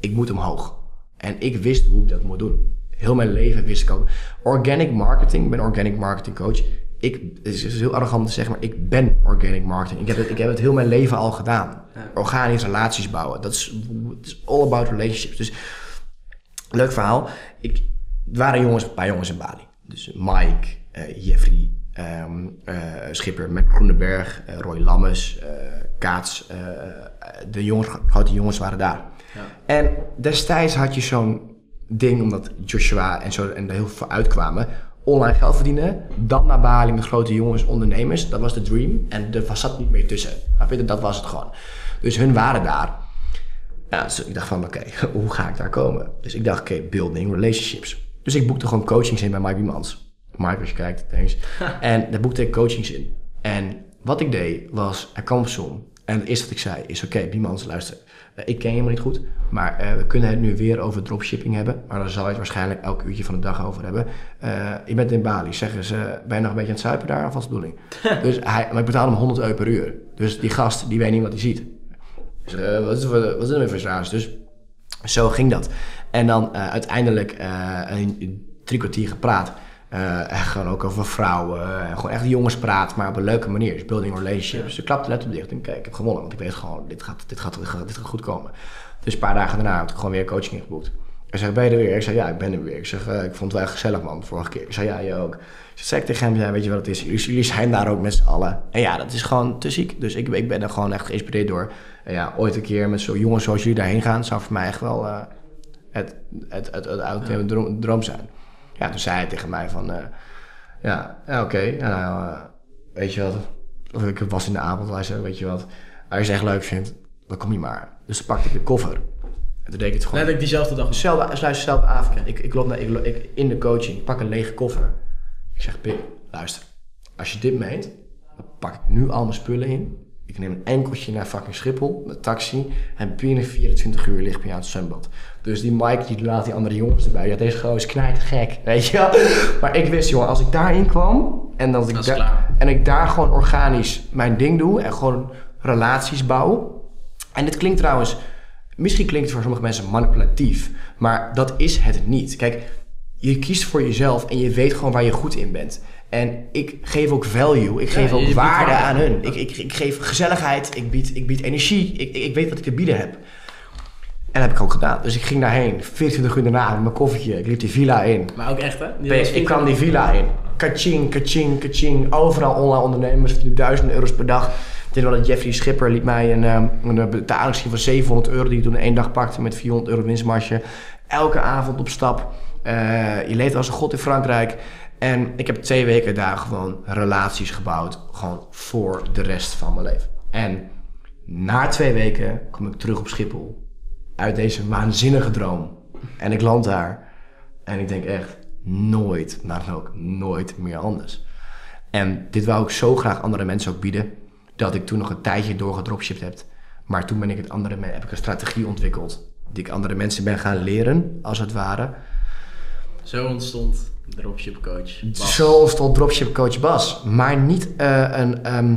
Ik moet omhoog. En ik wist hoe ik dat moet doen. Heel mijn leven wist ik ook. Organic marketing, ik ben organic marketing coach. Ik, het is, heel arrogant te zeggen, maar ik ben organic marketing. Ik heb het, ik heb het heel mijn leven al gedaan. Organisch relaties bouwen. Dat is all about relationships. Dus Leuk verhaal. Ik, er waren jongens, een paar jongens in Bali. Dus Mike, eh, Jeffrey, ehm, eh, Schipper, Matt Groeneberg, eh, Roy Lammes, Kaats. de jongens, grote jongens waren daar. Ja. En destijds had je zo'n ding, omdat Joshua en zo en er heel veel uitkwamen. Online geld verdienen, dan naar Bali met grote jongens, ondernemers. Dat was de dream. En er was, zat niet meer tussen. Dat was het gewoon. Dus hun waren daar. Ja, dus ik dacht van, oké, *laughs* hoe ga ik daar komen? Dus ik dacht, oké, building relationships. Dus ik boekte gewoon coachings in bij Mike Biemans. Mike, als je kijkt, thanks. *laughs* en daar boekte ik coachings in. En wat ik deed, was, er kwam Zoom. En het eerste wat ik zei is, oké, Biemans, luister. eh, ik ken je helemaal niet goed, maar eh, we kunnen het nu weer over dropshipping hebben. Maar daar zal je het waarschijnlijk elk uurtje van de dag over hebben. Eh, je bent in Bali, zeggen ze, ben je nog een beetje aan het zuipen daar? Of de bedoeling? *laughs* dus hij, maar ik betaal hem 100 euro per uur. Dus die gast, die weet niet wat hij ziet. Dus, wat, is, er voor- wat is er voor raars? Dus zo ging dat. En dan eh, uiteindelijk eh, een drie kwartier gepraat. Eh, echt gewoon ook over vrouwen. en gewoon echt jongenspraat, maar op een leuke manier. Dus building relationships. Dus ik klapte de laptop dicht en kijk, ik heb gewonnen. Want ik weet gewoon, dit gaat, dit gaat, dit gaat, dit gaat goed komen. Dus een paar dagen daarna had ik gewoon weer coaching ingeboekt. Hij zei, ben je er weer? Ik zei, ja, ik ben er weer. Ik zeg, ik vond het wel gezellig, man, de vorige keer. Ik zei, ja, je ook. Dus zei ik tegen hem, ja, weet je wat het is? Jullie, jullie zijn daar ook met z'n allen. En ja, dat is gewoon te ziek. Dus ik, ik ben er gewoon echt geïnspireerd door. Ja, ooit een keer met zo'n jongens zoals jullie daarheen gaan, zou voor mij echt wel eh, het, het, het, het, droom, droom zijn. Ja, toen zei hij tegen mij van, eh, ja, ja oké, nou, eh, weet je wat, of ik was in de avond, hij zei, weet je wat, als je het echt leuk vindt, dan kom je maar. Dus toen pakte ik de koffer. En toen deed ik het gewoon. Letterlijk diezelfde dag. Dezelfde, luister, dezelfde avond. Ik, ik loop naar, ik, ik, in de coaching, ik pak een lege koffer. Ik zeg, Pip, luister. Als je dit meent, dan pak ik nu al mijn spullen in. Ik neem een enkeltje naar fucking Schiphol, met taxi. En binnen 24 uur ligt bij jou aan het zwembad. Dus die Mike, die laat die andere jongens erbij. Ja, deze gozer is knijt gek, weet je wel. Maar ik wist, jongen, als ik daarin kwam... En, dat ik Dat daar- en ik daar gewoon organisch mijn ding doe. En gewoon relaties bouw. En dit klinkt trouwens... Misschien klinkt het voor sommige mensen manipulatief, maar dat is het niet. Kijk, je kiest voor jezelf en je weet gewoon waar je goed in bent. En ik geef ook value, ik geef ook waarde aan hun. Ik, ik, ik geef gezelligheid, ik bied, ik bied energie, ik, ik weet wat ik te bieden heb. En dat heb ik ook gedaan. Dus ik ging daarheen, 24 uur daarna met mijn koffertje. Ik liep die villa in. Maar ook echt, hè? Die ik kwam die villa in. Kaching, kaching, kaching. Overal online ondernemers duizenden euro's per dag. Ik weet wel dat Jeffrey Schipper liet mij een, ehm, een betalingsschema van 700 euro... die ik toen in één dag pakte met 400 euro winstmarge. Elke avond op stap. Eh, je leeft als een god in Frankrijk. En ik heb twee weken daar gewoon relaties gebouwd. Gewoon voor de rest van mijn leven. En na twee weken kom ik terug op Schiphol. Uit deze waanzinnige droom. En ik land daar. En ik denk echt, nooit, maar dan ook nooit meer anders. En dit wou ik zo graag andere mensen ook bieden. Dat ik toen nog een tijdje doorgedropshipped heb. Maar toen ben ik het andere, heb ik een strategie ontwikkeld. Die ik andere mensen ben gaan leren, als het ware. Zo ontstond Dropship Coach. Bas. Zo ontstond dropship coach Bas. Maar niet eh, een... ehm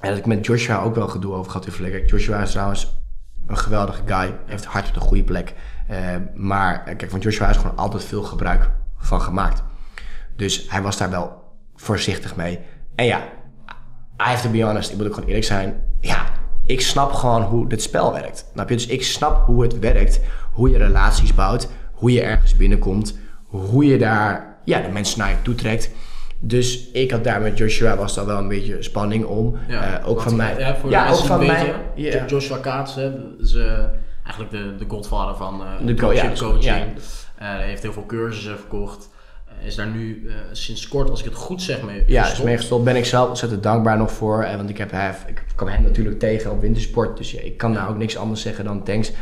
en dat ik met Joshua ook wel gedoe over gehad in Joshua is trouwens een geweldige guy. Heeft hart op de goede plek. Eh, maar eh, kijk, van Joshua is gewoon altijd veel gebruik van gemaakt. Dus hij was daar wel voorzichtig mee. En ja, I have to be honest. Ik moet ook gewoon eerlijk zijn. Ja, ik snap gewoon hoe dit spel werkt. Snap je? Dus ik snap hoe het werkt. Hoe je relaties bouwt. Hoe je ergens binnenkomt. Hoe je daar ja, de mensen naar je toe trekt. Dus ik had daar met Joshua was daar wel een beetje spanning om. Eh, ook van mij. Ja, voor ja, ook van mij. Ja. Joshua Kaats, hè, is eh, eigenlijk de, de godvader van eh De co- ja, coaching. ja. Eh, hij heeft heel veel cursussen verkocht. Eh, is daar nu eh, sinds kort, als ik het goed zeg, mee Ja, is gestopt. mee gestopt. Ben ik zelf ontzettend dankbaar nog voor. eh, Want ik, heb, ik kwam hem natuurlijk tegen op wintersport. Dus ja, ik kan daar ook niks anders zeggen dan thanks.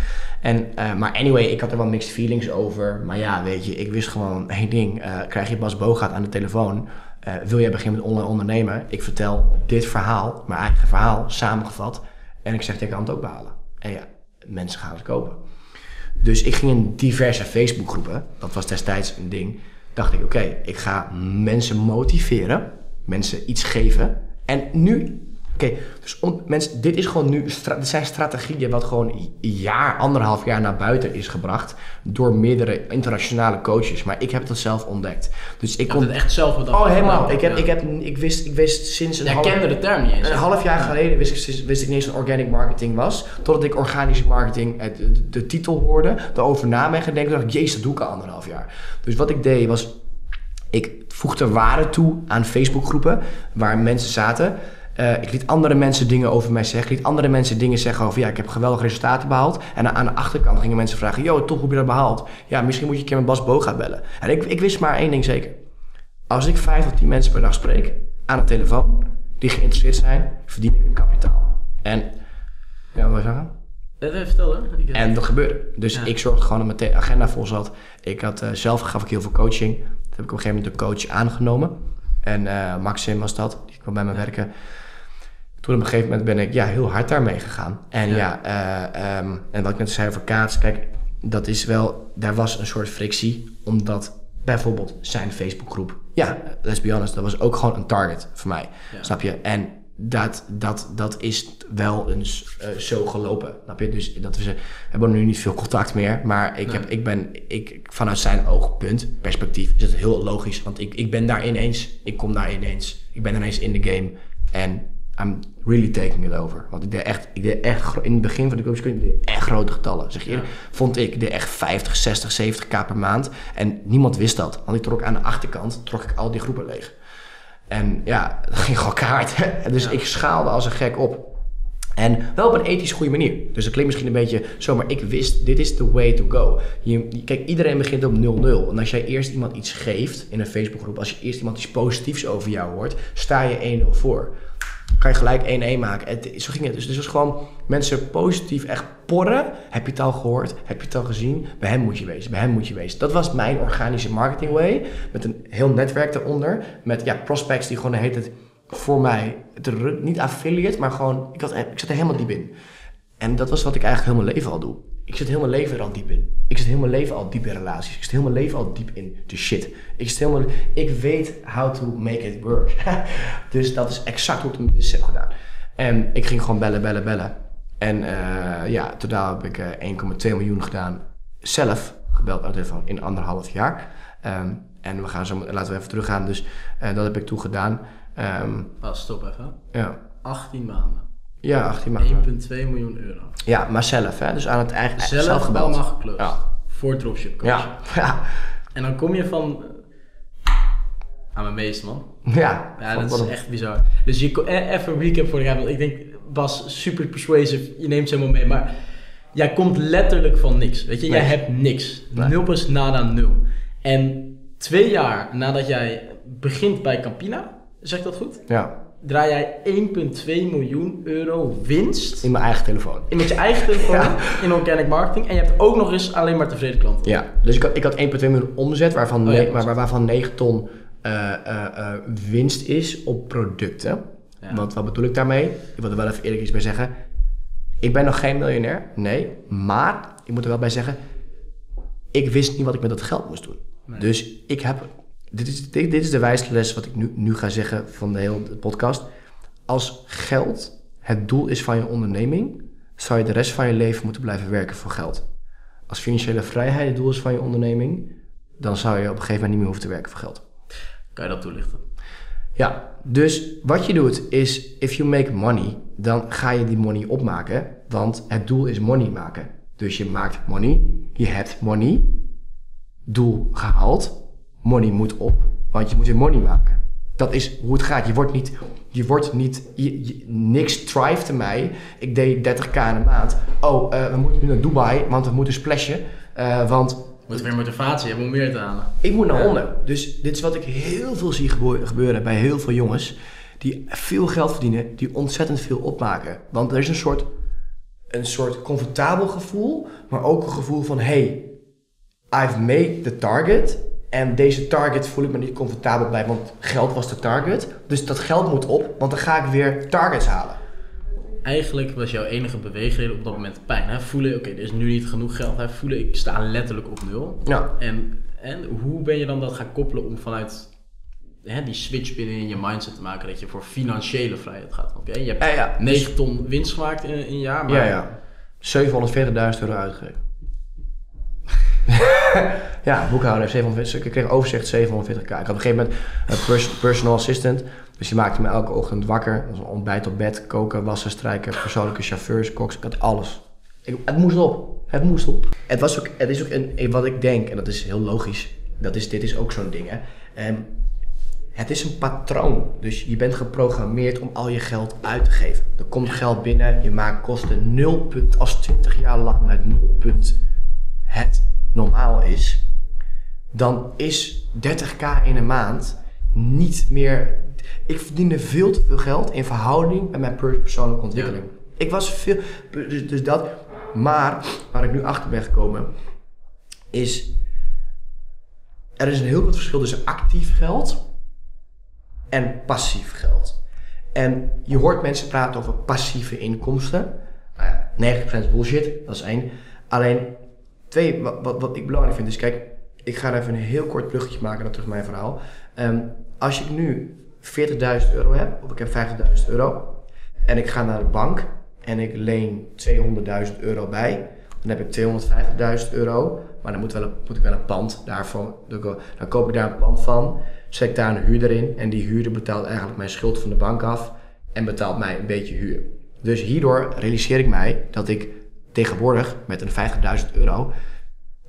En, maar anyway, ik had er wel mixed feelings over. Maar ja, weet je, ik wist gewoon *laughs* één ding. krijg je Bas Bogaat aan de telefoon. wil jij beginnen met online ondernemen? Ik vertel dit verhaal, mijn eigen verhaal, samengevat. En ik zeg, jij kan het ook behalen. En ja, mensen gaan het kopen. Dus ik ging in diverse Facebookgroepen, dat was destijds een ding. Dacht ik, oké, ik ga mensen motiveren, mensen iets geven. En nu, oké, dus mensen, dit is gewoon nu, dit zijn strategieën wat gewoon een jaar, anderhalf jaar naar buiten is gebracht door meerdere internationale coaches. Maar ik heb dat zelf ontdekt. Dus ik kon, het echt zelf bedacht. oh helemaal, ik, heb, ik, heb, ik, wist, ik wist sinds een Jij half- kende de term niet eens. een half jaar geleden wist ik, wist ik niet eens wat organic marketing was. Totdat ik organische marketing, eh, de, de, de titel hoorde, erover na ben gaan denken. dacht ik, jezus, dat doe ik al anderhalf jaar. Dus wat ik deed was, ik voegde waarde toe aan Facebookgroepen waar mensen zaten. Eh, ik liet andere mensen dingen over mij zeggen. Ik liet andere mensen dingen zeggen over, ja, ik heb geweldige resultaten behaald. En aan de achterkant gingen mensen vragen, yo, toch, hoe heb je dat behaald? Ja, misschien moet je een keer met Bas Boga bellen. En ik, ik wist maar één ding zeker. Als ik vijf tot tien mensen per dag spreek aan de telefoon die geïnteresseerd zijn, verdien ik een kapitaal. En, ja, wat zeggen? Eh, vertel hè. Ik- En dat gebeurde. Dus Ja. ik zorgde gewoon dat mijn agenda vol zat. Ik had, eh, zelf gaf ik heel veel coaching. Toen heb ik op een gegeven moment een coach aangenomen. En eh, Maxim was dat, die kwam bij me werken. Toen op een gegeven moment ben ik ja, heel hard daarmee gegaan. En Ja. ja, eh, ehm, en wat ik net zei over Kaats, kijk, dat is wel, daar was een soort frictie, omdat bijvoorbeeld zijn Facebookgroep, ja, let's be honest, dat was ook gewoon een target voor mij. Ja. Snap je? En dat, dat, dat is wel eens eh, zo gelopen. Snap je? Dus dat we, ze hebben nu niet veel contact meer. Maar ik, Nee. heb, ik ben, ik, vanuit zijn oogpunt, perspectief, is het heel logisch. Want ik, ik ben daar ineens, ik kom daar ineens, ik ben ineens in de game. En I'm really taking it over. Want ik deed echt, ik deed echt in het begin van de coaching, ik deed echt grote getallen. Zeg je, Ja. vond ik, ik deed echt 50, 60, 70k per maand. En niemand wist dat. Want ik trok aan de achterkant, trok ik al die groepen leeg. En ja, *laughs* dat ging gewoon kaart. *laughs* dus Ja. ik schaalde als een gek op. En wel op een ethisch goede manier. Dus dat klinkt misschien een beetje zo, maar ik wist, dit is the way to go. Je, kijk, iedereen begint op 0-0. En als jij eerst iemand iets geeft in een Facebookgroep, als je eerst iemand iets positiefs over jou hoort, sta je 1-0 voor. Kan je gelijk 1-1 maken. Het, zo ging het. Dus het was gewoon mensen positief echt porren. Heb je het al gehoord? Heb je het al gezien? Bij hem moet je wezen. Bij hem moet je wezen. Dat was mijn organische marketing way. Met een heel netwerk eronder. Met ja, prospects die gewoon heet het voor mij. niet affiliate, maar gewoon. Ik, had, ik zat er helemaal diep in. En dat was wat ik eigenlijk heel mijn leven al doe. Ik zit heel mijn leven er al diep in. Ik zit heel mijn leven al diep in relaties. Ik zit heel mijn leven al diep in de shit. Ik, zit mijn, ik weet how to make it work. *laughs* dus dat is exact hoe ik het met dit heb gedaan. En ik ging gewoon bellen, bellen, bellen. En eh, ja, totaal heb ik eh, 1,2 miljoen gedaan. Zelf gebeld de telefoon in anderhalf jaar. Ehm, en we gaan zo, laten we even teruggaan. Dus eh, dat heb ik toen gedaan. Ehm, Oh, stop even. ja. 18 maanden. Ja, 18 maanden. 1,2 miljoen euro. Ja, maar zelf, hè? Dus aan het eigen Zelf, zelf gebeld. allemaal geclosed. Ja. Voor dropship coach. Ja, ja, En dan kom je van... aan mijn meest, man. ja. Ja, dat is echt bizar. Dus je, eh, even een recap voor de want ik denk, Bas, super persuasive, je neemt ze helemaal mee, maar jij komt letterlijk van niks, weet je? Jij Nee. hebt niks. Nee. Nul plus nada nul. En twee jaar nadat jij begint bij Campina, zeg ik dat goed? Ja, draai jij 1,2 miljoen euro winst In mijn eigen telefoon. in met je eigen telefoon in organic marketing. En je hebt ook nog eens alleen maar tevreden klanten. Ja, dus ik had, ik had 1,2 miljoen omzet, waarvan, Oh ja, waar, waar- waarvan 9 ton eh, eh, eh, winst is op producten. Ja. Want wat bedoel ik daarmee? Ik wil er wel even eerlijk iets bij zeggen. Ik ben nog geen miljonair, nee. Maar, ik moet er wel bij zeggen, ik wist niet wat ik met dat geld moest doen. Nee. Dus ik heb, dit is, dit, dit is de wijste les wat ik nu, nu ga zeggen van de hele podcast. Als geld het doel is van je onderneming, zou je de rest van je leven moeten blijven werken voor geld. Als financiële vrijheid het doel is van je onderneming, dan zou je op een gegeven moment niet meer hoeven te werken voor geld. Kan je dat toelichten? Ja, dus wat je doet is, if you make money, dan ga je die money opmaken, want het doel is money maken. Dus je maakt money, je hebt money, doel gehaald, money moet op, want je moet weer money maken. Dat is hoe het gaat. Je wordt niet, je wordt niet, je- je- niks thrive mij. Ik deed 30k in een maand. Oh, eh, we moeten nu naar Dubai, want we moeten splashen. eh, want Je moet weer motivatie hebben om meer te halen. ik moet naar Ja. onder. Dus dit is wat ik heel veel zie gebeuren bij heel veel jongens. Die veel geld verdienen, die ontzettend veel opmaken. Want er is een soort, een soort comfortabel gevoel, maar ook een gevoel van: hey, I've made the target. En deze target voel ik me niet comfortabel bij, want geld was de target. Dus dat geld moet op, want dan ga ik weer targets halen. Eigenlijk was jouw enige beweegreden op dat moment pijn. Hè? Voelen, oké, er is nu niet genoeg geld. Hè? Voelen, ik sta letterlijk op nul. Ja. En, en hoe ben je dan dat gaan koppelen om vanuit hè, die switch binnen in je mindset te maken dat je voor financiële vrijheid gaat? Oké, je hebt Ja, ja. 9 ton winst gemaakt in, in een jaar, maar Ja, ja. 740.000 euro uitgegeven. *laughs* ja, boekhouder, 740, ik kreeg overzicht 740k. Ik had op een gegeven moment een pers- personal assistant. Dus die maakte me elke ochtend wakker. Dat ontbijt op bed, koken, wassen, strijken, persoonlijke chauffeurs, koks. Ik had alles. Ik, het moest op. Het moest op. Het, was ook, het is ook een, wat ik denk, en dat is heel logisch. Dat is, dit is ook zo'n ding. Hè. Ehm, het is een patroon. Dus je bent geprogrammeerd om al je geld uit te geven. Er komt geld binnen, je maakt kosten 0 punt. Als 20 jaar lang het 0 punt het normaal is, dan is 30k in een maand niet meer. Ik verdiende veel te veel geld in verhouding met mijn per- persoonlijke ontwikkeling. Ik was veel. Dus, dus dat. Maar waar ik nu achter ben gekomen, is. Er is een heel groot verschil tussen actief geld en passief geld. En je hoort mensen praten over passieve inkomsten. Nou ja, 90% is bullshit, dat is één. Alleen, twee, wat, wat, ik belangrijk vind is, kijk, ik ga even een heel kort bruggetje maken naar terug mijn verhaal. Ehm, als ik nu 40.000 euro heb, of ik heb 50.000 euro, en ik ga naar de bank en ik leen 200.000 euro bij, dan heb ik 250.000 euro, maar dan moet, wel moet ik wel een pand daarvan, dan ko- dan koop ik daar een pand van, zet daar een huurder in en die huurder betaalt eigenlijk mijn schuld van de bank af en betaalt mij een beetje huur. Dus hierdoor realiseer ik mij dat ik tegenwoordig met een 50.000 euro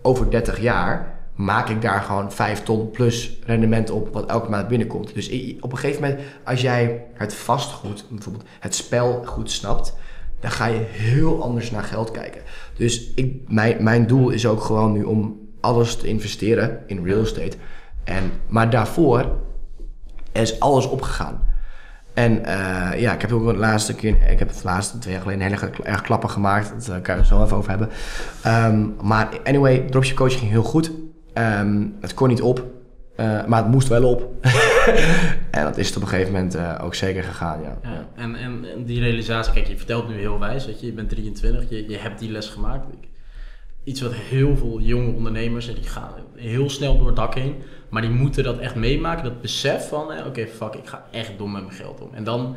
over 30 jaar maak ik daar gewoon 5 ton plus rendement op wat elke maand binnenkomt. Dus op een gegeven moment, als jij het vastgoed, bijvoorbeeld het spel goed snapt, dan ga je heel anders naar geld kijken. Dus ik, mijn, mijn doel is ook gewoon nu om alles te investeren in real estate. En, maar daarvoor is alles opgegaan. En eh, ja, ik heb ook de laatste keer, ik heb de laatste twee jaar geleden hele erg klappen gemaakt. Dat eh, kan je er zo even over hebben. Ehm, maar anyway, dropship coaching ging heel goed. Ehm, het kon niet op, eh, maar het moest wel op. *laughs* en dat is het op een gegeven moment ook zeker gegaan, ja. Ja, en, en, die realisatie, kijk, je vertelt nu heel wijs, weet je, je bent 23, je, je hebt die les gemaakt. Ik- Iets wat heel veel jonge ondernemers, en die gaan heel snel door het dak heen, maar die moeten dat echt meemaken, dat besef van, eh, oké, fuck, ik ga echt dom met mijn geld om. En dan,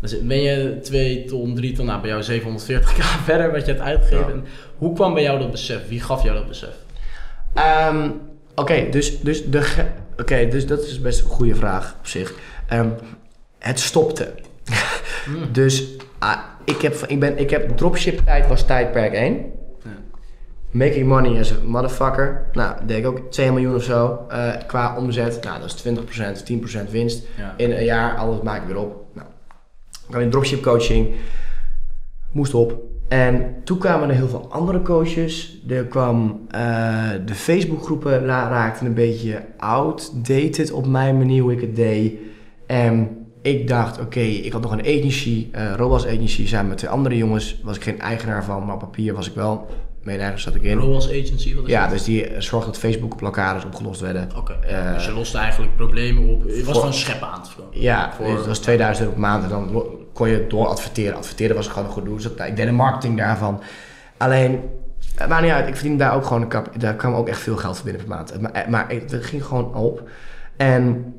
dan ben je 2 ton, 3 ton, nou bij jou 740k *laughs* verder wat je hebt uitgegeven. Ja. Hoe kwam bij jou dat besef? Wie gaf jou dat besef? Ehm, Oké, dus, dus, de Oké, dus dat is best een goede vraag op zich. Ehm, het stopte. *laughs* dus ah, ik, heb, ik, ben, ik heb dropship tijd was tijdperk 1. Making money as a motherfucker. Nou, deed ik ook 2 miljoen of zo eh, qua omzet. Nou, dat is 20%, 10% winst. Ja. In een jaar, alles maak ik weer op. Nou, ik kwam in dropship coaching. Moest op. En toen kwamen er heel veel andere coaches. Er kwam eh, de Facebookgroepen raakten een beetje outdated op mijn manier hoe ik het deed. En ik dacht, oké, ik had nog een agency, eh Robas Agency, samen met twee andere jongens. Was ik geen eigenaar van, maar op papier was ik wel. Mede-eigenaar zat ik in. Agency, wat is Ja, dat? dus die eh, zorgde dat Facebook blokkades opgelost werden. Oké, Eh, dus je loste eigenlijk problemen op. Je was gewoon scheppen aan het verkopen. Ja, Voor- dus dat was 2000 euro per maand en dan kon je door adverteren. Adverteren was gewoon een goed doen. Dus dat- ik deed de marketing daarvan. Alleen, het maakt niet uit. Ik verdiende daar ook gewoon een kap. Daar kwam ook echt veel geld voor binnen per maand. Maar, maar het het ging gewoon op. En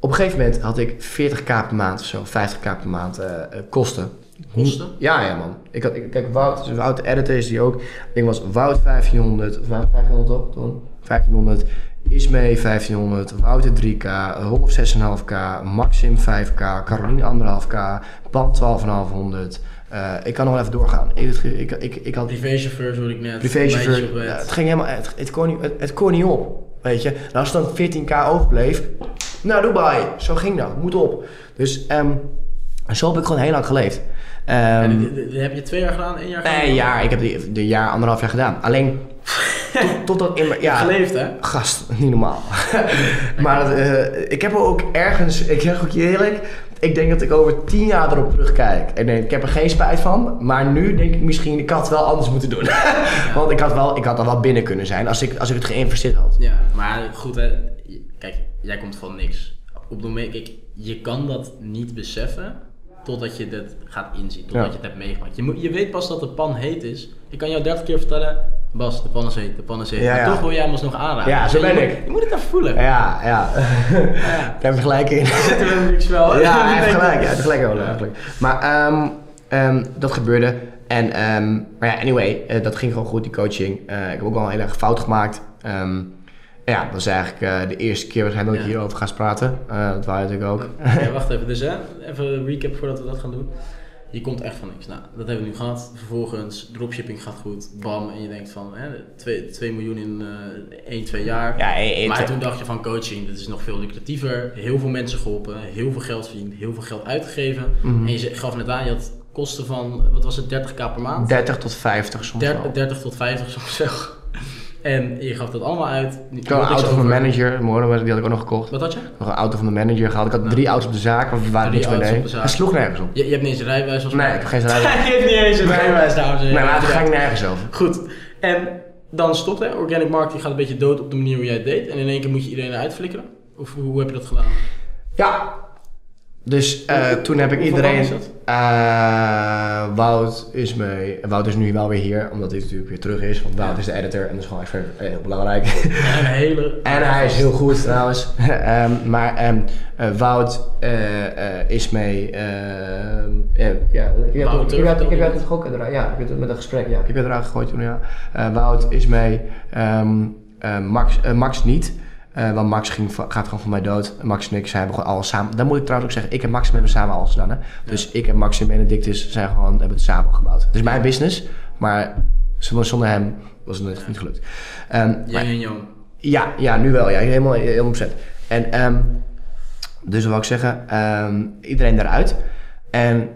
op een gegeven moment had ik 40k per maand of zo, 50k per maand eh, eh, kosten. Kosten? Ja, ja man. Ik had, ik, kijk, Wout, dus Wout de editor is die ook. Ik was Wout 1500, of Wout 1500 toch? Toen? 1500. Ismee 1500, Wouter 3k, Rolf 6,5k, Maxim 5k, Caroline 1,5k, Pan 12,500. Eh ik kan nog wel even doorgaan. Ik, ik, ik, ik had Privéchauffeur, ik net. privéchauffeur. Op. Ja, het ging helemaal, het, het, kon niet, het, het kon niet op. Weet je, en als er dan 14k overbleef, nou Dubai, zo ging dat, moet op. Dus ehm, zo heb ik gewoon heel lang geleefd. Ehm, En heb je twee jaar gedaan, één jaar gedaan? Nee, ja, ik heb de, de jaar, anderhalf jaar gedaan. Alleen, *laughs* tot, totdat in mijn... Ja, Geleefd, hè? gast, niet normaal. *laughs* maar eh, ik heb er ook ergens, ik zeg ook je eerlijk, ik denk dat ik over tien jaar erop terugkijk. En nee, ik heb er geen spijt van, maar nu denk ik misschien, ik had het wel anders moeten doen. *laughs* Want ik had, wel, ik had er wel binnen kunnen zijn als ik, als ik het geïnvesteerd had. Ja, maar goed, hè. Kijk, jij komt van niks. Op het moment, kijk, je kan dat niet beseffen totdat je dat gaat inzien, totdat Ja. je het hebt meegemaakt. Je, moet, je weet pas dat de pan heet is. Ik kan jou 30 keer vertellen, Bas, de pan is heet, de pan is heet. Ja, maar ja. toch wil jij hem alsnog aanraken. Ja, Dus zo je ben moet- ik. Je moet het even voelen. Ja, ja. *laughs* Ja. Daar heb je gelijk in. *laughs* Zitten we niks *laughs* wel. Ja, hij gelijk. Ja, gelijk wel eigenlijk. Maar ehm, ehm, dat gebeurde. En, ehm, maar ja, anyway, eh, dat ging gewoon goed, die coaching. Eh, ik heb ook wel heel erg fout gemaakt. Ja, dat was eigenlijk eh, de eerste keer waarschijnlijk dat ik hierover ga praten. Eh, dat wou je natuurlijk ook. Ja, wacht even. Dus hè, even een recap voordat we dat gaan doen. Je komt echt van niks. Nou, dat hebben we nu gehad. Vervolgens, dropshipping gaat goed. Bam. En je denkt van, hè, 2, miljoen in eh 1, 2 jaar. Ja, eh, eh, maar toen dacht je van coaching, dit is nog veel lucratiever. Heel veel mensen geholpen, heel veel geld verdiend, heel veel geld uitgegeven. Mhm. En je gaf net aan, je had kosten van, wat was het, 30k per maand? 30 tot 50 soms Der- wel. 30 tot 50 soms wel. En je gaf dat allemaal uit. Ik had een auto van mijn manager, mijn die had ik ook nog gekocht. Wat had je? Nog een auto van de manager gehaald. Ik had drie auto's op de zaak, want we waren niks meer nee. Hij sloeg nergens op. Je, je hebt niet eens een rijbewijs als Nee, ik heb geen *laughs* rijbewijs. Je hebt niet eens een rijbewijs, dames en Nee, heren. maar daar ga ik nergens over. Goed. En dan stopt hè. Organic marketing gaat een beetje dood op de manier hoe jij het deed. En in één keer moet je iedereen eruit flikkeren. Of hoe, hoe heb je dat gedaan? Ja. Dus eh, toen heb ik iedereen... is? Eh, Wout is mee. Wout is nu wel weer hier, omdat hij natuurlijk weer terug is. Want Wout Ja. is de editor en dat is gewoon echt heel- belangrijk. En een hele... *laughs* en hij is heel goed trouwens. *laughs* Ehm, maar ehm, eh, Wout is mee. ehm, ja, ik heb Wout ik heb- ik heb het eruit. Ja, ik heb het met een gesprek. Ja, ik heb het eruit gegooid toen. Ja. Wout is mee. Max, Max niet. Eh, want Max ging, gaat gewoon van mij dood. Max en ik zijn gewoon alles samen. Dan moet ik trouwens ook zeggen, ik en Max hebben samen alles gedaan. Hè? Dus ik en Max en Benedictus zijn gewoon, hebben het samen gebouwd. Het is mijn business, maar zonder, hem was het niet gelukt. Maar- Yang en Jong. ja, ja, nu wel. Ja, helemaal, helemaal opzet. En ehm, dus wat wil ik zeggen, ehm, iedereen eruit. En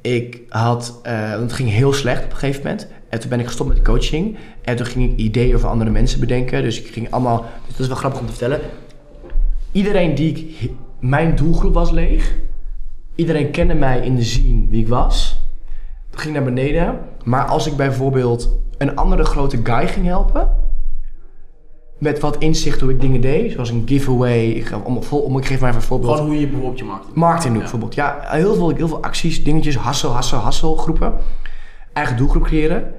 ik had, want het ging heel slecht op een gegeven moment. En toen ben ik gestopt met coaching. En toen ging ik ideeën voor andere mensen bedenken. Dus ik ging allemaal, dus dat is wel grappig om te vertellen. Iedereen die ik, mijn doelgroep was leeg. Iedereen kende mij in de zien wie ik was. Dat ging naar beneden. Maar als ik bijvoorbeeld een andere grote guy ging helpen met wat inzicht hoe ik dingen deed. Zoals een giveaway. Ik, ga, om, om, ik geef maar even een voorbeeld. Gewoon hoe je bijvoorbeeld je marketing. Marketing doe ik Ja. bijvoorbeeld. Ja, heel veel, heel veel acties, dingetjes, hassel, hassel, hassel groepen. Eigen doelgroep creëren.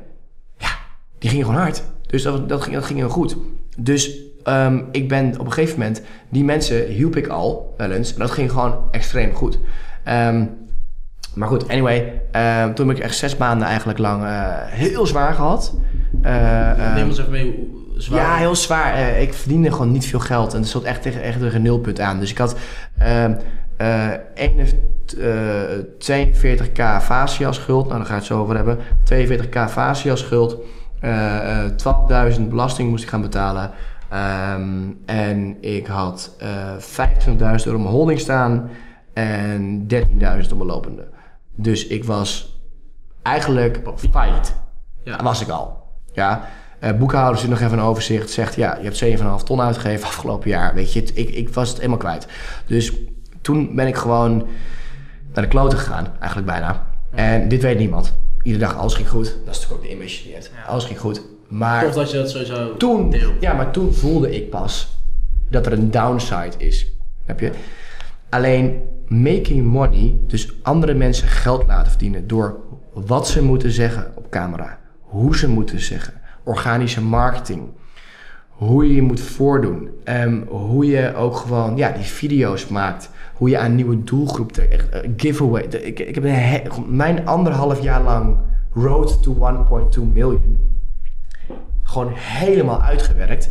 Die gingen gewoon hard. Dus dat, dat, ging, dat ging heel goed. Dus ehm, ik ben op een gegeven moment, die mensen hielp ik al wel eens. En dat ging gewoon extreem goed. Ehm, maar goed, anyway. ehm, toen heb ik echt zes maanden eigenlijk lang eh, heel zwaar gehad. Eh, ehm, Neem ons even mee zwaar. ja, heel zwaar. Eh, ik verdiende gewoon niet veel geld. En er stond echt tegen, echt tegen een nulpunt aan. Dus ik had ehm eh 42k facia schuld. Nou, daar ga ik het zo over hebben. 42k facia schuld. Eh, eh, 12.000 belasting moest ik gaan betalen. Ehm, en ik had eh 25.000 euro op mijn holding staan. En 13.000 op mijn lopende. Dus ik was eigenlijk failliet Ja. was ik al. Ja. Eh boekhouder zit nog even een overzicht. Zegt ja, je hebt 7,5 ton uitgegeven *laughs* afgelopen jaar. Weet je, ik, ik was het helemaal kwijt. Dus toen ben ik gewoon naar de kloten gegaan, eigenlijk bijna. En dit weet niemand. Iedere dag, alles ging goed. Dat is natuurlijk ook de image die je hebt. Alles ging goed. Maar Tof dat je dat sowieso toen, deelt. ja, maar toen voelde ik pas dat er een downside is. Heb je? Alleen making money, dus andere mensen geld laten verdienen door wat ze moeten zeggen op camera, hoe ze moeten zeggen, organische marketing, hoe je je moet voordoen, ehm, hoe je ook gewoon ja, die video's maakt, hoe je aan nieuwe doelgroep trekt, echt, eh, giveaway. Ik, ik heb mijn anderhalf jaar lang road to 1.2 million gewoon helemaal uitgewerkt.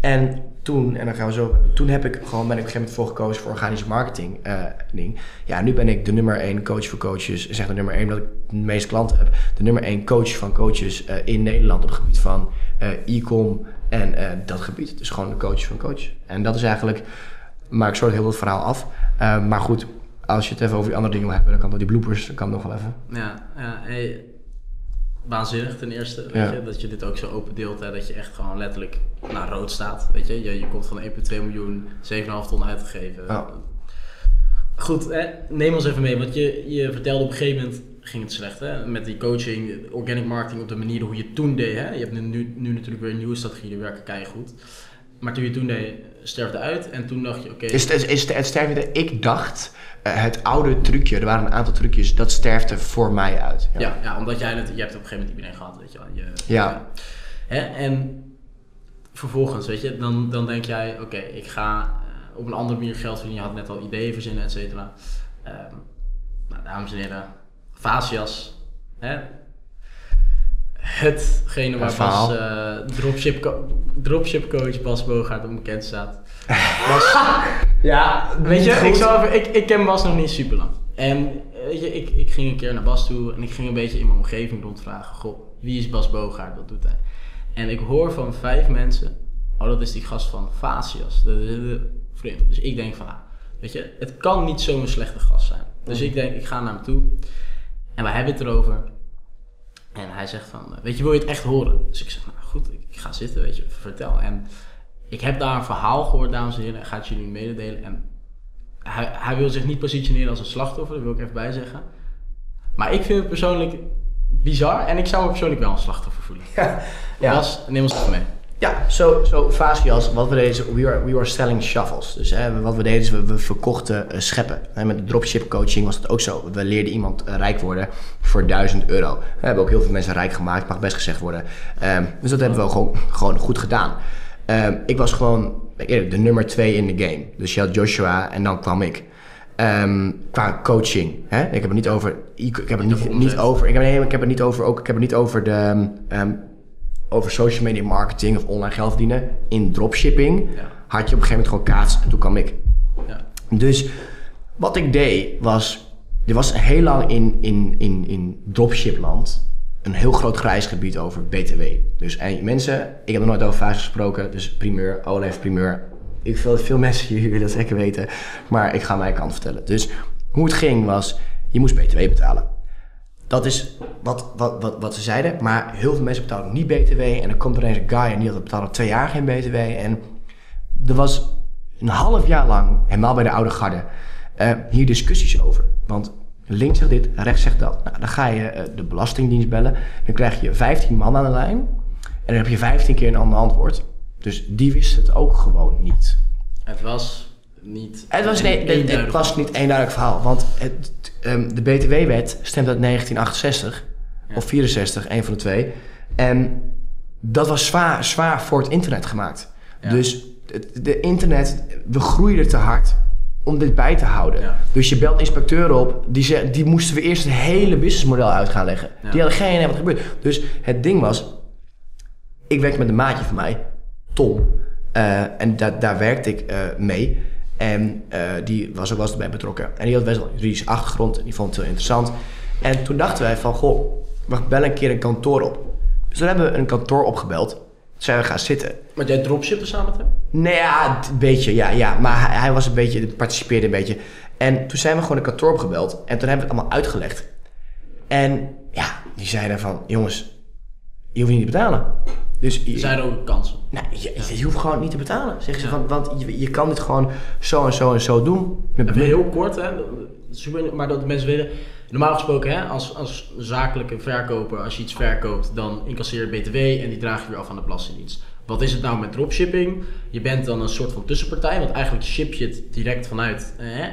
En toen, en dan gaan we zo, toen heb ik gewoon, ben ik op een gegeven moment voor gekozen voor organische marketing eh, ding. Ja, nu ben ik de nummer één coach voor coaches. Zeg de nummer één omdat ik de meeste klanten heb. De nummer één coach van coaches eh, in Nederland op het gebied van e-com en eh, dat gebied. Dus gewoon de coach van coaches. En dat is eigenlijk, maar ik soort heel het verhaal af. Eh, maar goed, als je het even over die andere dingen wil hebben, dan kan dat die bloopers, dan kan het nog wel even. Ja, ja hey, waanzinnig ten eerste, weet Ja. je, dat je dit ook zo open deelt, hè, dat je echt gewoon letterlijk naar rood staat, weet je. Je, je komt van 1,2 miljoen, 7,5 ton uitgegeven. Ja. Goed, hè, neem ons even mee, want je, je vertelde op een gegeven moment ging het slecht, hè, met die coaching, organic marketing op de manier hoe je het toen deed, hè. Je hebt nu, nu, natuurlijk weer een nieuwe strategie, die werken keihard. Maar toen je het toen deed, sterfde uit en toen dacht je, oké, Is, is, is het sterfte, ik dacht, eh, het oude trucje, er waren een aantal trucjes, dat sterfte voor mij uit. Ja, ja, omdat jij het, je hebt op een gegeven moment iedereen gehad, weet je wel. Je, Ja. Hè? En vervolgens, weet je, dan, dan denk jij, oké, ik ga eh, op een andere manier geld verdienen. Je had net al ideeën verzinnen, et cetera. Ehm, nou, dames en heren, Fasias, hè? Hetgene waar. Bas, eh, dropship, co- dropship coach Bas Bogaert onbekend staat. Was, *laughs* Ja, Weet je, ik, zal even, ik, ik ken Bas nog niet super lang. En weet je, ik, ik ging een keer naar Bas toe en ik ging een beetje in mijn omgeving rondvragen. Goh, wie is Bas Bogaert? Wat doet hij? En ik hoor van vijf mensen, oh dat is die gast van vriend. Dus ik denk van, ah, weet je, het kan niet zo'n slechte gast zijn. Dus ik denk, ik ga naar hem toe en wij hebben het erover. En hij zegt van, eh, weet je, wil je het echt horen? Dus ik zeg, nou goed, ik, ga zitten, weet je, vertel. En ik heb daar een verhaal gehoord, dames en heren, en ga het jullie mededelen. En hij, hij wil zich niet positioneren als een slachtoffer, dat wil ik even bij zeggen. Maar ik vind het persoonlijk bizar en ik zou me persoonlijk wel een slachtoffer voelen. *laughs* Ja, ja. Neem ons even mee. Ja, zo, zo Fasias, wat we deden, we were, we were selling shovels. Dus hè, wat we deden is, we, we verkochten eh, scheppen. En met de dropship coaching was dat ook zo. We leerden iemand eh, rijk worden voor 1000 euro. We hebben ook heel veel mensen rijk gemaakt, mag best gezegd worden. Ehm, dus dat hebben we gewoon, gewoon goed gedaan. Ehm, ik was gewoon eerlijk, de nummer twee in de game. Dus je had Joshua en dan kwam ik. Ehm, qua coaching. Hè? Ik heb het niet over. Ik heb het Niet over niet, over. Ik heb, nee, ik heb het niet over. Ook, ik heb het niet over de. Over social media marketing of online geld verdienen. In dropshipping Ja. had je op een gegeven moment gewoon kaats en toen kwam ik. Ja. Dus wat ik deed was. Er was heel lang in, in, in, in dropshipland een heel groot grijs gebied over BTW. Dus en mensen, ik heb nog nooit over vuist gesproken, dus primeur, Olaf primeur. Ik veel, veel mensen hier willen dat zeker weten, maar ik ga mijn kant vertellen. Dus hoe het ging was, je moest BTW betalen. Dat is wat, wat, wat, wat ze zeiden, maar heel veel mensen betalen niet BTW. En dan komt er eens een guy en die had betalen twee jaar geen BTW. En er was een half jaar lang, helemaal bij de oude garde, eh, hier discussies over. Want links zegt dit, rechts zegt dat. Nou, dan ga je eh, de Belastingdienst bellen. Dan krijg je 15 man aan de lijn. En dan heb je 15 keer een ander antwoord. Dus die wist het ook gewoon niet. Het was niet. Het was, nee, het, het eenduidig was niet één duidelijk verhaal. Want het, ehm, de BTW-wet stemt uit 1968 Ja. of 64, een van de twee. En dat was zwaar, zwaar voor het internet gemaakt. Ja. Dus het de internet, we groeiden te hard om dit bij te houden. Ja. Dus je belt inspecteuren op, die, ze, die moesten we eerst het hele businessmodel uit gaan leggen. Die hadden geen idee wat er gebeurde. Dus het ding was, ik werkte met een maatje van mij, Tom. Eh, en da- daar werkte ik eh, mee. En eh, die was ook wel eens bij betrokken. En die had best wel een juridische achtergrond. En die vond het heel interessant. En toen dachten wij van, goh, we bellen een keer een kantoor op. Dus toen hebben we een kantoor opgebeld. Toen zijn we gaan zitten. Want jij dropshippte samen met hem? Nee, ja, een beetje, ja, ja. Maar hij, hij was een beetje, participeerde een beetje. En toen zijn we gewoon een kantoor opgebeld. En toen hebben we het allemaal uitgelegd. En ja, die zeiden van, jongens, je hoeft niet te betalen. Dus je, Zijn er ook kansen? nou, je, je hoeft gewoon niet te betalen. Zeggen ze, want, want je, je kan dit gewoon zo en zo en zo doen. Met heel kort, hè, super- maar dat mensen weten. Normaal gesproken, hè, als, als zakelijke verkoper, als je iets verkoopt, dan incasseer je BTW en die draag je weer af aan de Belastingdienst. Wat is het nou met dropshipping? Je bent dan een soort van tussenpartij, want eigenlijk ship je het direct vanuit eh, eh,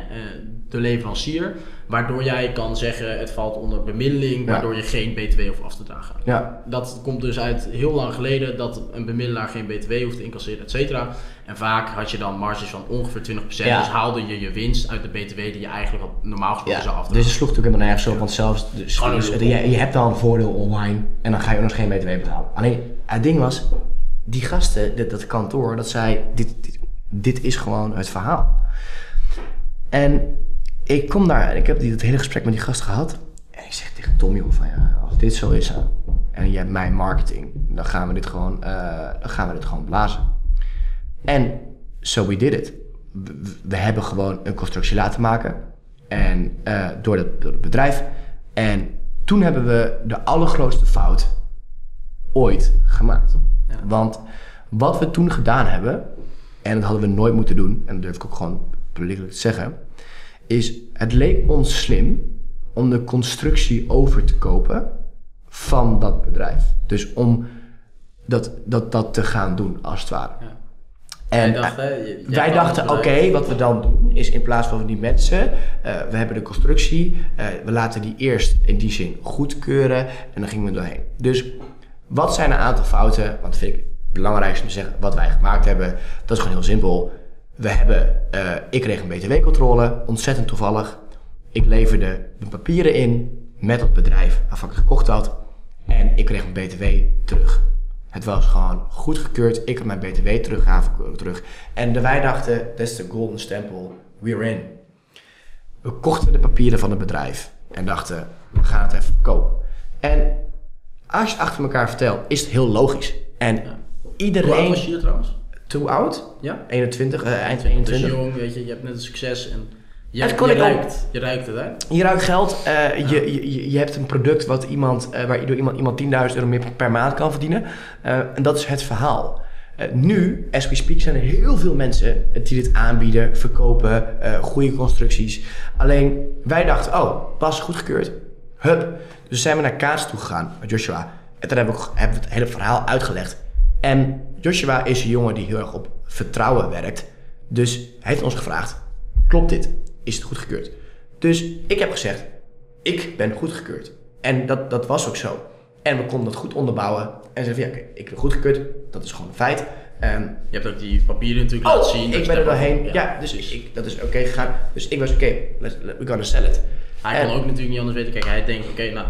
de leverancier. Waardoor jij kan zeggen het valt onder bemiddeling, Ja. waardoor je geen BTW hoeft af te dragen. Ja, Dat komt dus uit heel lang geleden dat een bemiddelaar geen BTW hoeft te incasseren, et cetera. En vaak had je dan marges van ongeveer 20%. Ja. Dus haalde je je winst uit de BTW die je eigenlijk al normaal gesproken zou afdragen. dus het sloeg natuurlijk helemaal nergens op, want zelfs, dus, dus je, je hebt dan een voordeel online en dan ga je ook nog geen BTW betalen. Alleen, het ding was, die gasten, dat, dat kantoor, dat zei, dit, dit, is gewoon het verhaal. En ik kom daar en ik heb die, dat hele gesprek met die gast gehad. En ik zeg tegen Tom, joh, van ja, als dit zo is en je hebt mijn marketing, dan gaan we dit gewoon, eh, dan gaan we dit gewoon blazen. En so we did it. We, hebben gewoon een constructie laten maken. En eh, door, het, door het bedrijf. En toen hebben we de allergrootste fout ooit gemaakt. Ja. Want wat we toen gedaan hebben, en dat hadden we nooit moeten doen, en dat durf ik ook gewoon publiekelijk te zeggen, is het leek ons slim om de constructie over te kopen van dat bedrijf. Dus om dat, dat, dat te gaan doen, als het ware. Ja. En dacht, hè, wij dachten, het oké, wat we dan doen is in plaats van die mensen, eh, we hebben de constructie, eh, we laten die eerst in die zin goedkeuren en dan gingen we doorheen. Dus wat zijn een aantal fouten, want dat vind ik het belangrijkste om te zeggen, wat wij gemaakt hebben, dat is gewoon heel simpel. We hebben, eh, ik kreeg een btw-controle, ontzettend toevallig. Ik leverde de papieren in met het bedrijf waarvan ik gekocht had en ik kreeg mijn btw terug. Het was gewoon goedgekeurd. Ik heb mijn BTW teruggaven terug. En wij dachten, dat is de golden stempel. We're in. We kochten de papieren van het bedrijf. En dachten, we gaan het even kopen. En als je het achter elkaar vertelt, is het heel logisch. En Hoe oud iedereen... was je hier trouwens? Too oud? Ja? 21, eh, eind Dus 21. jong, weet je, je hebt net een succes en je, Het je, ruikt, je ruikt het, hè? Je ruikt geld. eh, je, je, je hebt een product wat iemand, waar door iemand, iemand 10.000 euro meer per maand kan verdienen. En dat is het verhaal. Nu, as we speak, zijn er heel veel mensen die dit aanbieden, verkopen, eh, goede constructies. Alleen wij dachten, oh, pas goedgekeurd. Hup. Dus zijn we naar Kaats toe gegaan met Joshua. En toen hebben we, hebben het hele verhaal uitgelegd. En Joshua is een jongen die heel erg op vertrouwen werkt. Dus hij heeft ons gevraagd: klopt dit? Is het goedgekeurd? Dus ik heb gezegd: ik ben goedgekeurd. En dat, dat was ook zo. En we konden dat goed onderbouwen. En zeiden: van, ja, oké, ik ben goedgekeurd. Dat is gewoon een feit. Ehm, Je hebt ook die papieren natuurlijk laten oh, zien. dat ik ben er daar- doorheen. Ja, dus ik, ik- dat is oké gegaan. Dus ik was oké, we're gonna sell it. Hij En- kan ook natuurlijk niet anders weten. Kijk, hij denkt, oké, nou...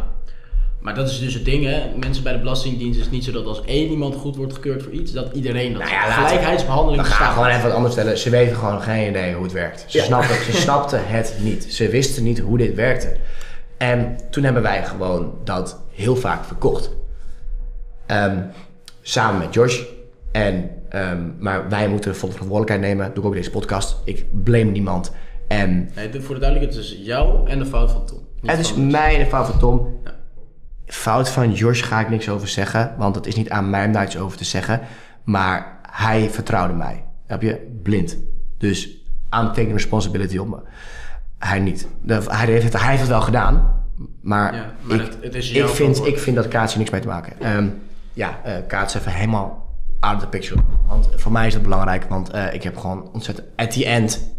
Maar dat is dus het ding, hè. Mensen bij de Belastingdienst is het niet zo dat als één iemand goed wordt gekeurd voor iets, dat iedereen dat Nou ja, laten we- Gelijkheidsbehandeling Dan ga gewoon even wat anders stellen. Ze weten gewoon geen idee hoe het werkt. Ze, Ja. snapten, ze *laughs* snapten het niet. Ze wisten niet hoe dit werkte. En toen hebben wij gewoon dat heel vaak verkocht. Ehm, samen met Josh. En, ehm, maar wij moeten de volle verantwoordelijkheid nemen. Doe ik ook deze podcast. Ik blame niemand. En Nee, voor de duidelijkheid, het is jou en de fout van Tom. Niet het is van ons. mijn fout van Tom. Ja. Fout van Josh ga ik niks over zeggen. Want het is niet aan mij om daar iets over te zeggen. Maar hij vertrouwde mij. Heb je? Blind. Dus I'm taking responsibility op me. Hij niet. De- hij, heeft het, hij heeft het wel gedaan. Maar, Ja, maar ik, het- het is ik, vind, ik vind dat Kaats hier niks mee te maken. Ehm, ja, eh Kaats even helemaal out of the picture. Want voor mij is dat belangrijk. Want eh, ik heb gewoon ontzettend... At the end,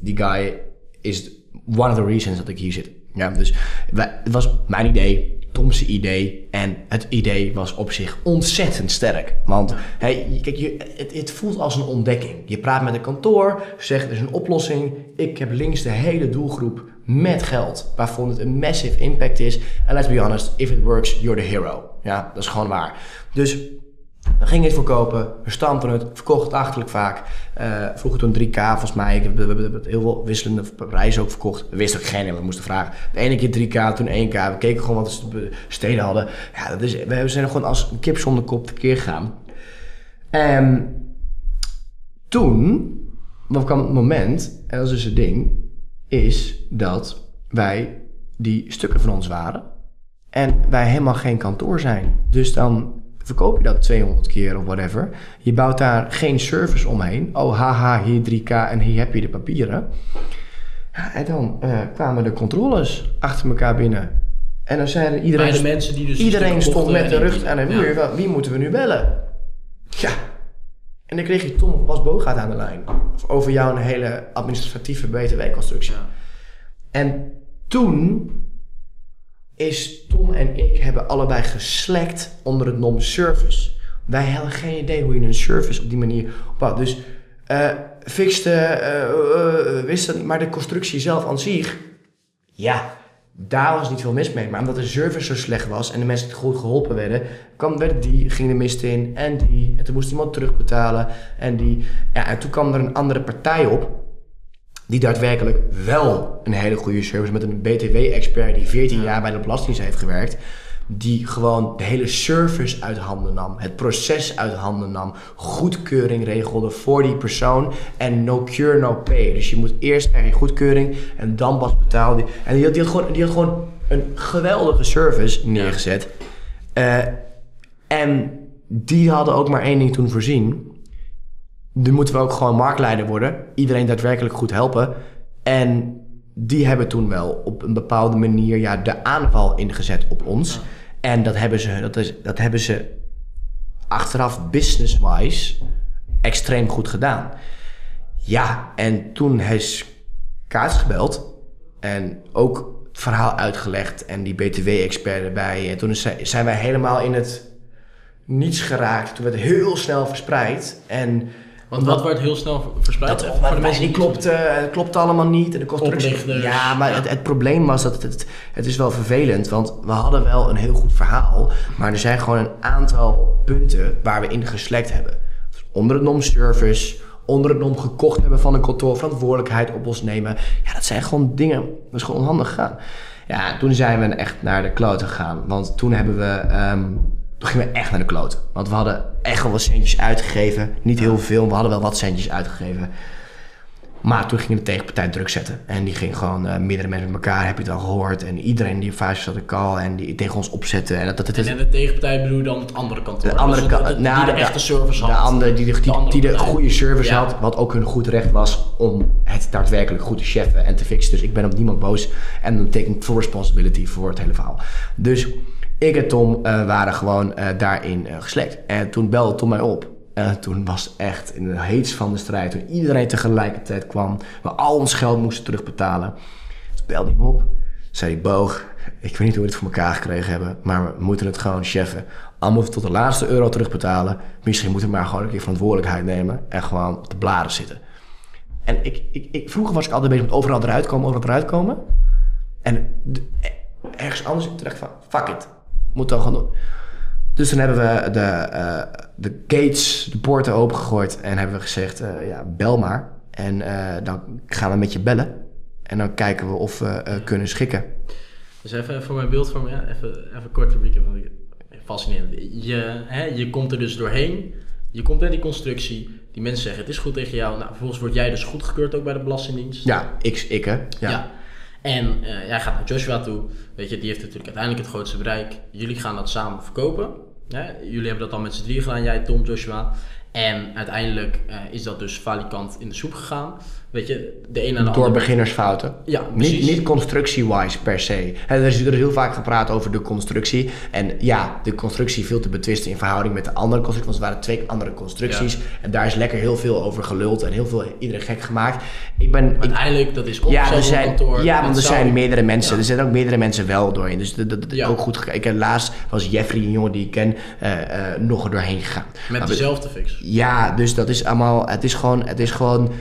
die guy is one of the reasons dat ik hier zit. Ja, dus wij- het was mijn idee, Tom's idee. En het idee was op zich ontzettend sterk. Want hey, kijk, je, het, het voelt als een ontdekking. Je praat met een kantoor, zegt er is een oplossing. Ik heb links de hele doelgroep met geld. Waarvoor het een massive impact is. En let's be honest, if it works, you're the hero. Ja, dat is gewoon waar. Dus we gingen het verkopen, we stampten het, verkocht achterlijk vaak. Eh vroeger toen 3K, volgens mij. We hebben heel veel wisselende prijzen ook verkocht. We wisten ook geen we moesten vragen. De ene keer 3K, toen 1K. We keken gewoon wat de steden hadden. Ja, dat is, we zijn gewoon als kip zonder kop tekeer gegaan. En toen wat kwam het moment, en dat is dus het ding, is dat wij die stukken van ons waren. En wij helemaal geen kantoor zijn. Dus dan verkoop je dat 200 keer of whatever. Je bouwt daar geen service omheen. Oh, haha, hier 3K en hier heb je de papieren. Ja, en dan eh, kwamen de controles achter elkaar binnen. En dan zijn er iedereen, de mensen die dus iedereen stond met de rug aan de muur. Ja. Wie moeten we nu bellen? Ja. En dan kreeg je Tom Bas Bogaert aan de lijn. Over jouw hele administratieve BTW-constructie. Ja. En toen is Tom en ik hebben allebei geslekt onder het nom service. Wij hadden geen idee hoe je een service op die manier opbouwt. Dus eh fixte, eh, eh, wist dat niet, maar de constructie zelf aan zich, ja, daar was niet veel mis mee. Maar omdat de service zo slecht was en de mensen goed geholpen werden, kwam werd die, ging de mist in en die. En toen moest iemand terugbetalen en die. Ja, en toen kwam er een andere partij op die daadwerkelijk wel een hele goede service met een BTW-expert die 14 jaar bij de Belastingdienst heeft gewerkt. Die gewoon de hele service uit handen nam, het proces uit handen nam, goedkeuring regelde voor die persoon en no cure, no pay. Dus je moet eerst krijg je goedkeuring en dan pas betaal je. En die had, die had, gewoon, die had gewoon een geweldige service neergezet. Eh, en die hadden ook maar één ding toen voorzien. Nu moeten we ook gewoon marktleider worden. Iedereen daadwerkelijk goed helpen. En die hebben toen wel op een bepaalde manier ja, de aanval ingezet op ons. En dat hebben ze, dat is, dat hebben ze achteraf business-wise extreem goed gedaan. Ja, en toen is Kaats gebeld en ook het verhaal uitgelegd en die BTW-expert erbij. En toen zijn wij helemaal in het niets geraakt. Toen werd het heel snel verspreid. En Want wat werd heel snel verspreid? dat, Voor de die klopte, het klopte allemaal niet. En de constructie. Ja, maar Ja. Het, het probleem was dat het, het, is wel vervelend. Want we hadden wel een heel goed verhaal. Maar er zijn gewoon een aantal punten waar we in geslekt hebben. Onder het nom service. Onder het nom gekocht hebben van een kantoor. Verantwoordelijkheid op ons nemen. Ja, dat zijn gewoon dingen. Dat is gewoon onhandig gegaan. Ja, toen zijn we echt naar de kloot gegaan. Want toen hebben we... ehm, toen gingen we echt naar de kloot. Want we hadden echt wel wat centjes uitgegeven. Niet heel veel, maar we hadden wel wat centjes uitgegeven. Maar toen ging de tegenpartij druk zetten. En die ging gewoon eh meerdere mensen met elkaar, heb je het al gehoord. En iedereen die fase zat de call en die tegen ons opzetten. En dat, dat, dat, En de tegenpartij bedoel je dan het andere kantoor? de andere Dus kant, nou, die de echte service De had. andere die de, die, De andere die de partij. goede service Ja. had, wat ook hun goed recht was om het daadwerkelijk goed te cheffen en te fixen. Dus ik ben op niemand boos en dan take full responsibility voor het hele verhaal. Dus ik en Tom eh, waren gewoon eh, daarin eh, geslekt. En toen belde Tom mij op. En toen was echt in de heets van de strijd, toen iedereen tegelijkertijd kwam, we al ons geld moesten terugbetalen. Toen belde me op. Zei hij, Boog, ik weet niet hoe we het voor elkaar gekregen hebben, maar we moeten het gewoon cheffen. Al moeten we tot de laatste euro terugbetalen. Misschien moeten we maar gewoon een keer verantwoordelijkheid nemen en gewoon op de blaren zitten. En ik, ik, ik, vroeger was ik altijd bezig met overal eruit komen, overal eruit komen. En ergens anders terecht van, fuck it, moet dan gaan doen. Dus toen hebben we de, eh, de gates, de poorten opengegooid en hebben we gezegd, eh, ja, bel maar. En eh, dan gaan we met je bellen. En dan kijken we of we kunnen schikken. Dus even voor mijn beeldvorming, ja, even, even kort recap. want ik- Fascinerend. Je, hè, je komt er dus doorheen. Je komt bij die constructie. Die mensen zeggen het is goed tegen jou. Nou, vervolgens word jij dus goedgekeurd ook bij de Belastingdienst. Ja, ik, ik hè. Ja. Ja. En eh, jij gaat naar Joshua toe. Weet je, die heeft natuurlijk uiteindelijk het grootste bereik. Jullie gaan dat samen verkopen. Jullie hebben dat dan met z'n drieën gedaan, jij, Tom, Joshua. En uiteindelijk eh, is dat dus falikant in de soep gegaan. Weet je, de een en de Door ander. beginnersfouten. Ja, Niet, precies. niet constructie-wise per se. Hè, Er is, er is heel vaak gepraat over de constructie. En ja, de constructie viel te betwisten in verhouding met de andere constructie. Want er waren twee andere constructies. En daar is lekker heel veel over geluld en heel veel iedereen gek gemaakt. Ik ben. Ik, uiteindelijk, dat is ja, opgezet er zijn, kantoor. ja, want er zou- zijn meerdere mensen. Ja. Er zijn ook meerdere mensen wel doorheen. Dus dat, dat, dat Ja. ook goed gekeken. Ik heb laatst was Jeffrey, een jongen die ik ken, eh, eh, nog er doorheen gegaan. Met Maar- dezelfde fix. ja, dus dat is allemaal. Het is gewoon. Het is gewoon het-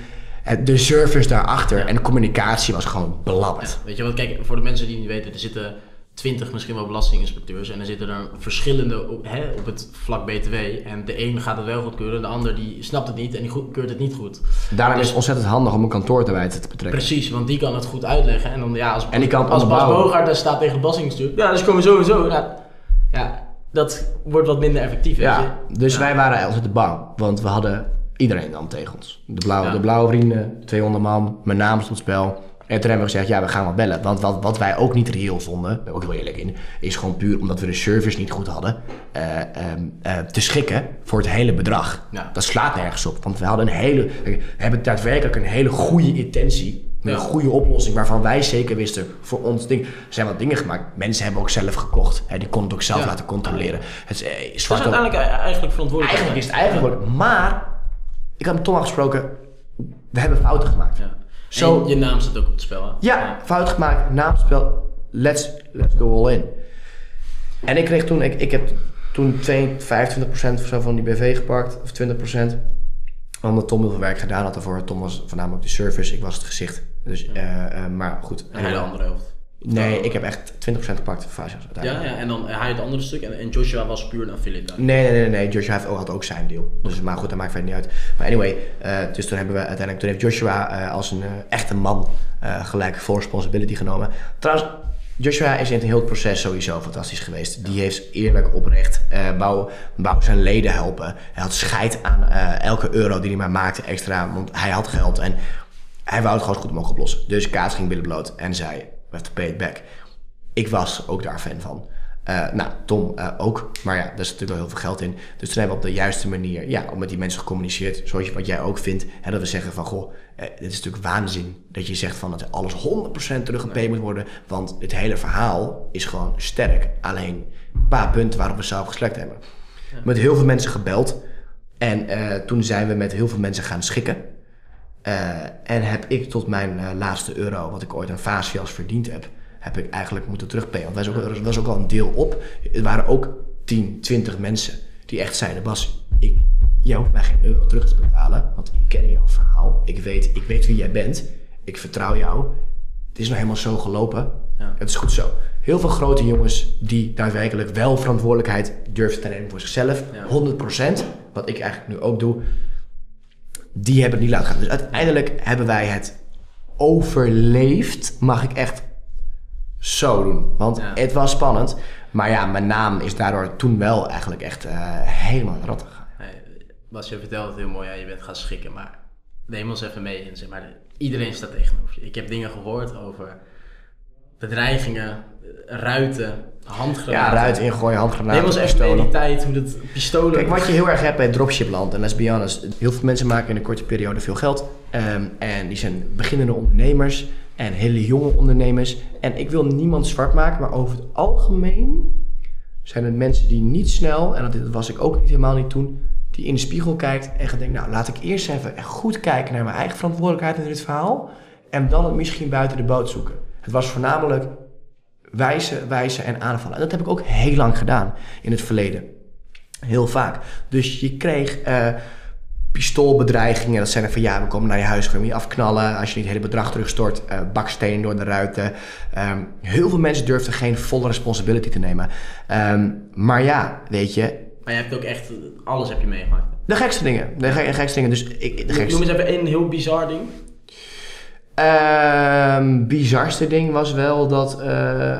de service daarachter en de communicatie was gewoon belabberd. Weet je wat, kijk, voor de mensen die niet weten, er zitten twintig misschien wel belastinginspecteurs en er zitten er verschillende op, hè, op het vlak BTW. En de een gaat het wel goedkeuren, de ander die snapt het niet en die keurt het niet goed. Daarom is Dus- het ontzettend handig om een kantoor te betrekken. Precies, want die kan het goed uitleggen. En dan ja, als, En die kan het als Bas. Bogaert daar staat tegen belastingstuur, ja, dus komen we sowieso. Nou, ja, dat wordt wat minder effectief, Ja, dus Ja. wij waren ontzettend bang, want we hadden iedereen dan tegen ons. De blauwe, Ja. de blauwe vrienden, 200 man, mijn naam stond spel. En toen hebben we gezegd, ja, we gaan wel bellen. Want wat, wat wij ook niet reëel vonden, ben ik ook heel eerlijk in, is gewoon puur omdat we de service niet goed hadden, eh, ehm, eh, te schikken voor het hele bedrag. Ja. Dat slaat nergens op, want we hadden een hele, we hebben daadwerkelijk een hele goede intentie. Met een goede oplossing waarvan wij zeker wisten voor ons ding. Er zijn wat dingen gemaakt. Mensen hebben ook zelf gekocht. Hè, die konden het ook zelf Ja. laten controleren. Het is, eh, Dat is uiteindelijk eigenlijk verantwoordelijk. Eigenlijk is het eigenlijk... Maar, ik had met Tom afgesproken, we hebben fouten gemaakt. Ja. Zo- En je naam staat ook op het spel. hè? Ja, fout gemaakt, naamspel, let's, let's go all in. En ik kreeg toen, ik, ik heb toen 22, 25% of zo van die BV gepakt, of 20%. Omdat Tom heel veel werk gedaan had ervoor. Tom was voornamelijk de service, ik was het gezicht. Dus, eh, eh, maar goed. En hij de andere helft. Nee, ik heb echt 20% gepakt van Ja, ja, en dan hij het andere stuk. En, en Joshua was puur een affiliate. daar. Nee, nee, nee, nee. Joshua heeft, ook- had ook zijn deel. Dus, maar goed, dat maakt verder niet uit. Maar anyway, eh, dus toen hebben we uiteindelijk, toen heeft Joshua eh, als een eh, echte man eh, gelijk full responsibility genomen. Trouwens, Joshua is in het heel proces sowieso fantastisch geweest. Die heeft eerlijk, oprecht, eh wou zijn leden helpen. Hij had scheid aan eh, elke euro die hij maar maakte extra, want hij had geld. En hij wou het gewoon goed mogelijk oplossen. Dus Kaas ging billen bloot en zei, we have to pay it back. Ik was ook daar fan van. Eh, nou, Tom eh, ook. Maar ja, daar is natuurlijk wel heel veel geld in. Dus toen hebben we op de juiste manier ja, met die mensen gecommuniceerd. Zoals je, wat jij ook vindt. Hè, dat we zeggen van, goh, eh, dit is natuurlijk waanzin. Dat je zegt van dat alles 100% teruggepaid moet worden. Want het hele verhaal is gewoon sterk. Alleen een paar punten waarop we zelf geslekt hebben. Met heel veel mensen gebeld. En toen zijn we met heel veel mensen gaan schikken. Eh, en heb ik tot mijn eh, laatste euro, wat ik ooit aan Fasias verdiend heb, heb ik eigenlijk moeten terugpayen. Want er was ook, er was ook wel een deel op. Er waren ook 10, 20 mensen die echt zeiden: Bas, ik, jij hoeft mij geen euro terug te betalen, want ik ken jouw verhaal. Ik weet, ik weet wie jij bent. Ik vertrouw jou. Het is nou helemaal zo gelopen. Ja. Het is goed zo. Heel veel grote jongens die daadwerkelijk wel verantwoordelijkheid durven te nemen voor zichzelf. Ja. 100%, wat ik eigenlijk nu ook doe die hebben het niet laten gaan. Dus uiteindelijk hebben wij het overleefd, mag ik echt zo doen. Want Ja. het was spannend. Maar ja, mijn naam is daardoor toen wel eigenlijk echt eh, helemaal in rat gegaan. Bas, je vertelt het heel mooi. Ja, je bent gaan schikken. Maar neem ons even mee. En zeg maar, iedereen staat tegenover je. Ik heb dingen gehoord over bedreigingen, ruiten, handgranaten. Ja, ruit ingooien, handgranaten, ons even mee in die tijd, hoe dat pistolen... Kijk, wat je heel erg hebt bij dropshipland, en let's be honest, heel veel mensen maken in een korte periode veel geld. Ehm, en die zijn beginnende ondernemers en hele jonge ondernemers. En ik wil niemand zwart maken, maar over het algemeen zijn het mensen die niet snel, en dat was ik ook niet helemaal niet toen, die in de spiegel kijkt en gaat denken, nou laat ik eerst even echt goed kijken naar mijn eigen verantwoordelijkheid in dit verhaal. En dan het misschien buiten de boot zoeken. Het was voornamelijk wijzen, wijzen en aanvallen. En dat heb ik ook heel lang gedaan in het verleden. Heel vaak. Dus je kreeg eh, pistoolbedreigingen. Dat zijn er van ja, we komen naar je huis, gaan we je afknallen. Als je niet het hele bedrag terugstort, eh bakstenen door de ruiten. Ehm, heel veel mensen durfden geen volle responsibility te nemen. Ehm, maar ja, weet je, Maar je hebt ook echt... Alles heb je meegemaakt. de gekste dingen. De, de gekste dingen. Dus ik, de Noem eens even één heel bizar ding. Ehm bizarste ding was wel dat eh,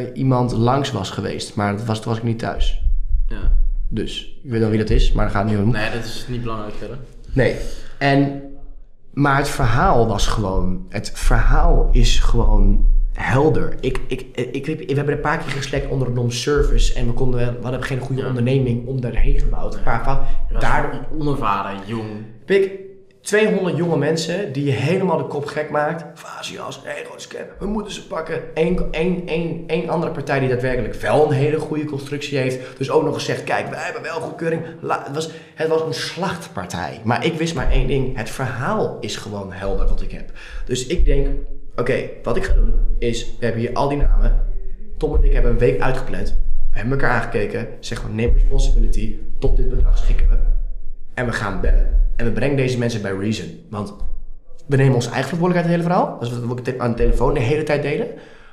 eh, iemand langs was geweest. Maar dat was, toen was ik niet thuis. Ja. Dus, ik weet wel wie dat is, maar dat gaat het niet om. Nee, dat is niet belangrijk verder. Nee. En, maar het verhaal was gewoon... Het verhaal is gewoon helder. Ik, ik, ik, ik- we hebben een paar keer geslekt onder de nom service. En we, konden, we hadden geen goede Ja. onderneming om daarheen gebouwd. Een was daardoor, onervaren, jong. Pik, 200 jonge mensen die je helemaal de kop gek maakt. Fasias, scam, we moeten ze pakken. Eén één, één, andere partij die daadwerkelijk wel een hele goede constructie heeft. Dus ook nog eens zegt, kijk, wij hebben wel goedkeuring. Het, was, het was een slachtpartij. Maar ik wist maar één ding. Het verhaal is gewoon helder wat ik heb. Dus ik denk, oké, wat ik ga doen is, we hebben hier al die namen. Tom en ik hebben een week uitgepland. We hebben elkaar aangekeken. Zeg gewoon, neem responsibility. Tot dit bedrag schikken we. En we gaan bellen. En we brengen deze mensen bij Reason. Want we nemen onze eigen verantwoordelijkheid in het hele verhaal. Dat is wat we aan de telefoon de hele tijd deden.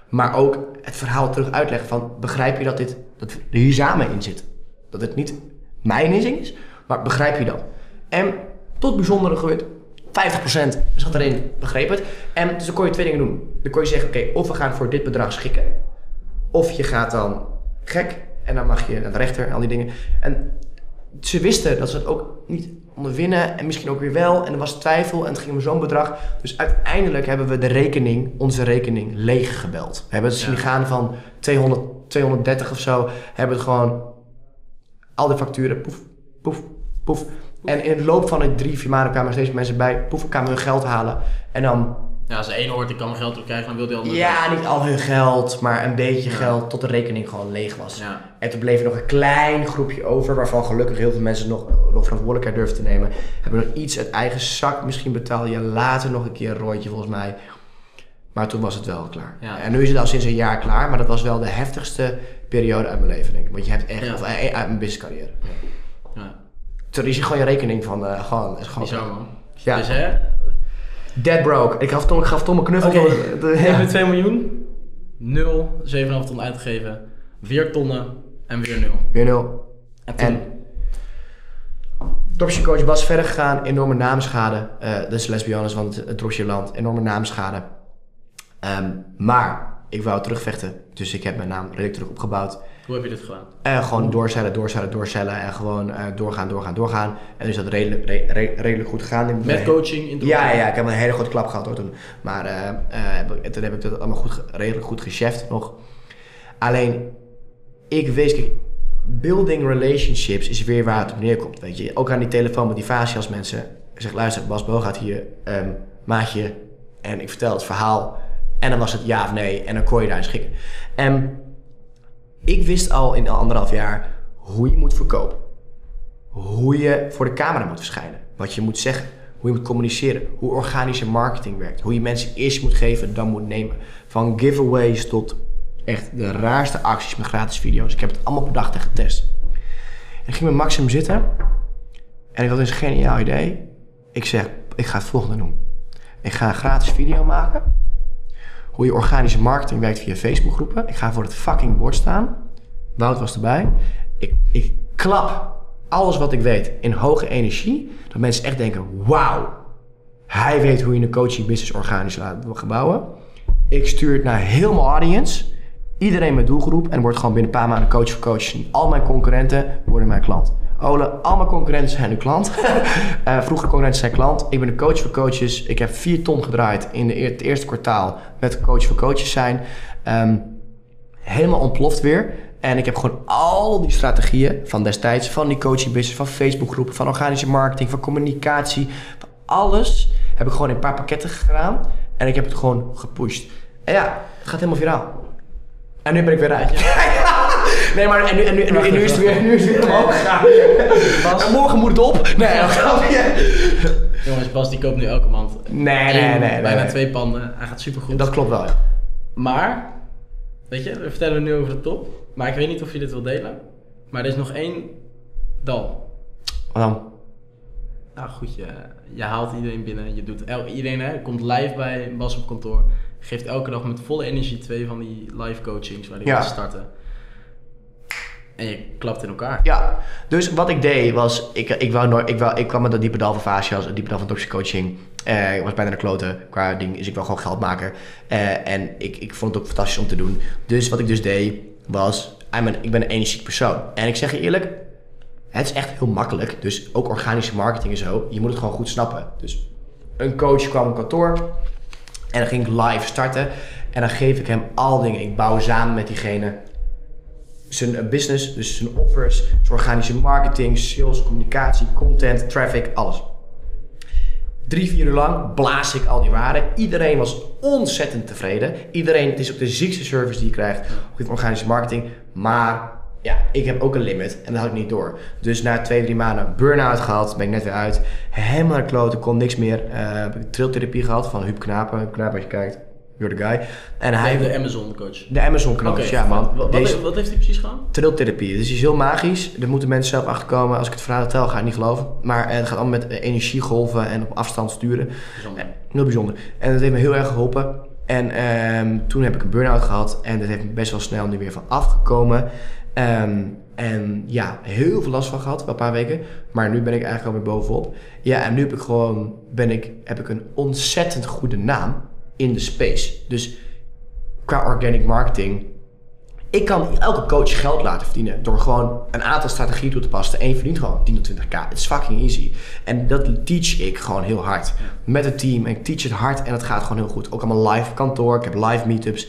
Maar ook het verhaal terug uitleggen van... Begrijp je dat, dit, dat hier samen in zitten? Dat het niet mijn inzing is, maar begrijp je dat? En tot bijzondere gebeurt 50% zat erin, begreep het. En dus dan kon je twee dingen doen. Dan kon je zeggen, oké, of we gaan voor dit bedrag schikken. Of je gaat dan gek en dan mag je naar de rechter en al die dingen. En ze wisten dat ze het ook niet onderwinnen en misschien ook weer wel. En er was twijfel en het ging om zo'n bedrag. Dus uiteindelijk hebben we de rekening, onze rekening, leeg gebeld. We hebben het zien Ja. gaan van 200, 230 of zo. Hebben het gewoon al die facturen, poef, poef, poef. En in de loop van de drie, vier maanden kwamen er steeds mensen bij. Poef, kwamen hun geld halen. En dan Ja, als de ene hoort ik kan mijn geld terugkrijgen, dan wil die andere. ja, niet al hun geld, maar een beetje Ja. geld tot de rekening gewoon leeg was. Ja. En toen bleef er nog een klein groepje over, waarvan gelukkig heel veel mensen nog, nog verantwoordelijkheid durfden te nemen. Hebben nog iets uit eigen zak misschien betaalde je later nog een keer een rondje volgens mij. Maar toen was het wel klaar. Ja. En nu is het al sinds een jaar klaar, maar dat was wel de heftigste periode uit mijn leven, denk ik. Want je hebt echt, Ja. of eh, uit mijn business carrière. Ja, Toen is je gewoon je rekening van, eh, gewoon, is gewoon bizar man. Ja. Dus hè, dead broke. Ik gaf Tom, ik gaf Tom een knuffel. Oké. door de- ik ja. heb 2 miljoen, 0, 7,5 ton uitgegeven, weer tonnen en weer 0. Weer nul. En toen, En dropshipcoach Bas verder gegaan, enorme naamschade. Eh dus let's be honest, want het, dropshipland, enorme naamschade. Ehm, maar ik wou terugvechten, dus ik heb mijn naam redelijk terug opgebouwd. Hoe heb je dit gedaan? En gewoon doorzellen, doorzellen, doorzellen en gewoon eh, doorgaan, doorgaan, doorgaan. En is dat redelijk, re- re- redelijk goed gegaan. Met coaching in ja, ja, ik heb een hele grote klap gehad hoor toen. Maar eh, eh, toen heb ik dat allemaal goed, redelijk goed gecheft nog. Alleen, ik wist, kijk, building relationships is weer waar het op neerkomt. Weet je, ook aan die telefoon met die als mensen. Ik zeg, luister, Bas Bo gaat hier, ehm, maatje. En ik vertel het verhaal. En dan was het ja of nee. En dan kon je daar schikken. En ik wist al in anderhalf jaar hoe je moet verkopen hoe je voor de camera moet verschijnen. Wat je moet zeggen. Hoe je moet communiceren. Hoe organische marketing werkt. Hoe je mensen eerst moet geven, dan moet nemen. Van giveaways tot echt de raarste acties met gratis video's. Ik heb het allemaal per dag getest. En ik ging met Maxim zitten. En ik had een geniaal idee. Ik zeg, ik ga het volgende doen. Ik ga een gratis video maken. Hoe je organische marketing werkt via Facebookgroepen. Ik ga voor het fucking bord staan. Wout was erbij. Ik, ik klap alles wat ik weet in hoge energie. Dat mensen echt denken, wauw. Hij weet hoe je een coaching business organisch laat gebouwen. Ik stuur het naar heel mijn audience. Iedereen met doelgroep. En wordt gewoon binnen een paar maanden coach voor coaches. En al mijn concurrenten worden mijn klant. Ole, al mijn concurrenten zijn nu klant. *laughs* Eh vroeger concurrenten zijn klant. Ik ben een coach voor coaches. Ik heb 4 ton gedraaid in de, het eerste kwartaal met coach voor coaches zijn. Ehm, helemaal ontploft weer. En ik heb gewoon al die strategieën van destijds, van die coaching business, van Facebookgroepen, van organische marketing, van communicatie, van alles heb ik gewoon in een paar pakketten gedaan. En ik heb het gewoon gepusht. En ja, het gaat helemaal viraal. En nu ben ik weer rijk. *laughs* *laughs* *laughs* nee, maar en nu, en nu, en nu, en nu is het weer, nu is het weer omhoog gegaan. Bas, En morgen moet het op. Nee, dat *laughs* grapje. jongens, Bas die koopt nu elke maand Nee, één, nee, nee. bijna nee. twee panden. Hij gaat supergoed. Dat klopt wel, ja. Maar, weet je, we vertellen nu over de top. Maar ik weet niet of je dit wil delen. Maar er is nog één dal. Wat dan? Nou goed, je, je haalt iedereen binnen. Je doet el, iedereen hè, komt live bij Bas op kantoor. Geeft elke dag met volle energie twee van die live coachings waar die Ja. starten. En je klapt in elkaar. Ja, dus wat ik deed was, ik, ik, wou nooit, ik, wou, ik kwam met dat diepe dal van fascias, een diepe dal van toxic coaching. Eh, ik was bijna de kloten qua ding, dus ik wil gewoon geld maken. Eh, en ik, ik vond het ook fantastisch om te doen. Dus wat ik dus deed, was, een- ik ben een energiek persoon. En ik zeg je eerlijk, het is echt heel makkelijk. Dus ook organische marketing en zo, je moet het gewoon goed snappen. Dus een coach kwam op kantoor en dan ging ik live starten. En dan geef ik hem al dingen. Ik bouw samen met diegene zijn eh, business, dus zijn offers, zijn organische marketing, sales, communicatie, content, traffic, alles. Drie, vier uur lang blaas ik al die waarden. Iedereen was ontzettend tevreden. Iedereen, het is ook de ziekste service die je krijgt op je organische marketing. Maar ja, ik heb ook een limit en dat had ik niet door. Dus na twee, drie maanden burn-out gehad, ben ik net weer uit. Helemaal kloten, kon niks meer. Eh, heb ik triltherapie gehad van Huub Knapen. Huub Knapen, als je kijkt, you're the guy. En hij, de Amazon coach. de Amazon Oké, ja man. Wat, Deze- wat, heeft hij precies gedaan? Triltherapie. Dus die is heel magisch. Daar moeten mensen zelf achter komen. Als ik het verhaal vertel, ga je niet geloven. Maar eh, het gaat allemaal met eh, energiegolven en op afstand sturen. Bijzonder. Eh, Heel bijzonder. En dat heeft me heel erg geholpen. En ehm, toen heb ik een burn-out gehad. En dat heeft me best wel snel nu weer van afgekomen. Ehm, en ja, heel veel last van gehad, wel een paar weken. Maar nu ben ik eigenlijk alweer bovenop. Ja, en nu heb ik gewoon, ben ik, heb ik een ontzettend goede naam in de space. Dus qua organic marketing Ik kan elke coach geld laten verdienen door gewoon een aantal strategieën toe te passen. En je verdient gewoon 10 tot 20k. Het is fucking easy. En dat teach ik gewoon heel hard. Met het team. En ik teach het hard en het gaat gewoon heel goed. Ook allemaal live kantoor. Ik heb live meetups.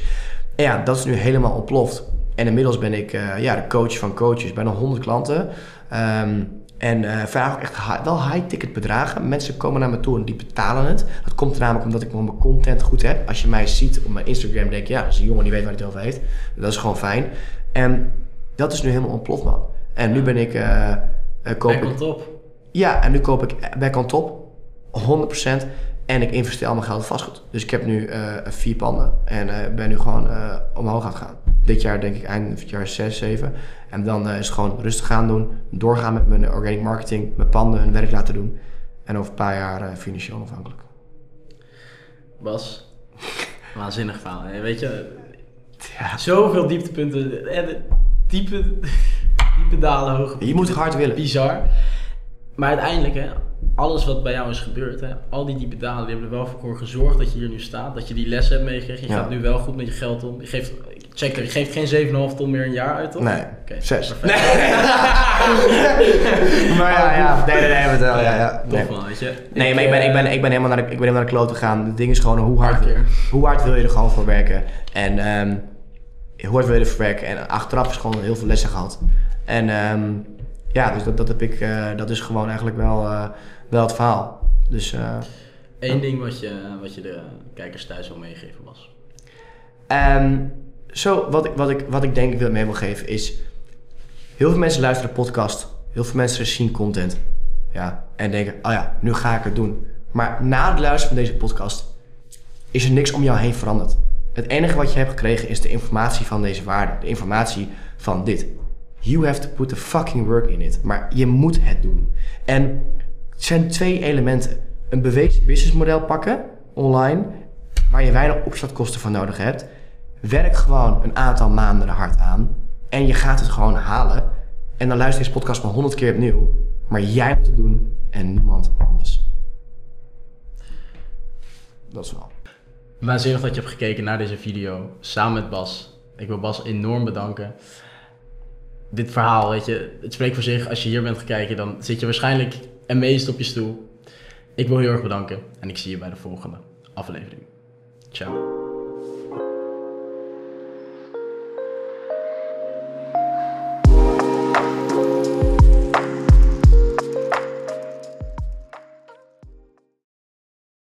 En ja, dat is nu helemaal ontploft. En inmiddels ben ik eh, ja, de coach van coaches. Bijna 100 klanten. Ehm, en eh vraag ook echt wel high-ticket bedragen. Mensen komen naar me toe en die betalen het. Dat komt namelijk omdat ik gewoon mijn content goed heb. Als je mij ziet op mijn Instagram, denk je, ja, dat is een jongen die weet waar hij het over heeft. Dat is gewoon fijn. En dat is nu helemaal ontploft, man. En nu ben ik, eh, koop Back ik on top. ja, en nu koop ik back on top. 100%. En ik investeer al mijn geld in vastgoed. Dus ik heb nu vier panden. En ben nu gewoon omhoog aan het gaan. Dit jaar denk ik eind van het jaar 6, 7. En dan eh, is het gewoon rustig gaan doen. Doorgaan met mijn organic marketing. Mijn panden hun werk laten doen. En over een paar jaar eh, financieel onafhankelijk. Bas, *laughs* waanzinnig verhaal. hè. Weet je, Ja. zoveel dieptepunten. En de diepe, *laughs* diepe dalen, hoge Je moet hard willen. Bizar. Maar uiteindelijk, hè, alles wat bij jou is gebeurd, hè, al die diepe dalen, die hebben er wel voor gezorgd dat je hier nu staat. Dat je die lessen hebt meegekregen. Je Ja. gaat nu wel goed met je geld om. Je geeft, ik check er, je geeft geen 7,5 ton meer een jaar uit, toch? Nee, Oké, zes. perfect. *laughs* maar ja, ja. Nee, nee, nee. vertel, ja, ja. Nee. Tof man, weet je. Nee, maar ik ben, ik, ben, ik, ben helemaal naar de, ik ben helemaal naar de kloot gegaan. Het ding is gewoon hoe hard, hoe hard wil je er gewoon voor werken. En ehm, hoe hard wil je ervoor werken. En achteraf is gewoon heel veel lessen gehad. En ehm, ja, dus dat, dat heb ik, eh, dat is gewoon eigenlijk wel, eh, wel het verhaal. Dus eh, Eén ding wat je, wat je de kijkers thuis wil meegeven was. ehm, zo, wat ik, wat, ik, wat ik denk ik wil mee wil geven is... Heel veel mensen luisteren podcast. Heel veel mensen zien content. Ja, en denken, oh ja, nu ga ik het doen. Maar na het luisteren van deze podcast is er niks om jou heen veranderd. Het enige wat je hebt gekregen is de informatie van deze waarde. De informatie van dit. You have to put the fucking work in it. Maar je moet het doen. En het zijn twee elementen. Een bewezen businessmodel pakken, online, waar je weinig opstartkosten voor nodig hebt. Werk gewoon een aantal maanden er hard aan. En je gaat het gewoon halen. En dan luister je deze podcast maar honderd keer opnieuw. Maar jij moet het doen en niemand anders. Dat is wel. Waanzinnig dat je hebt gekeken naar deze video samen met Bas. Ik wil Bas enorm bedanken. Dit verhaal, weet je, het spreekt voor zich. Als je hier bent gekeken, dan zit je waarschijnlijk amazed op je stoel. Ik wil heel erg bedanken en ik zie je bij de volgende aflevering. Ciao.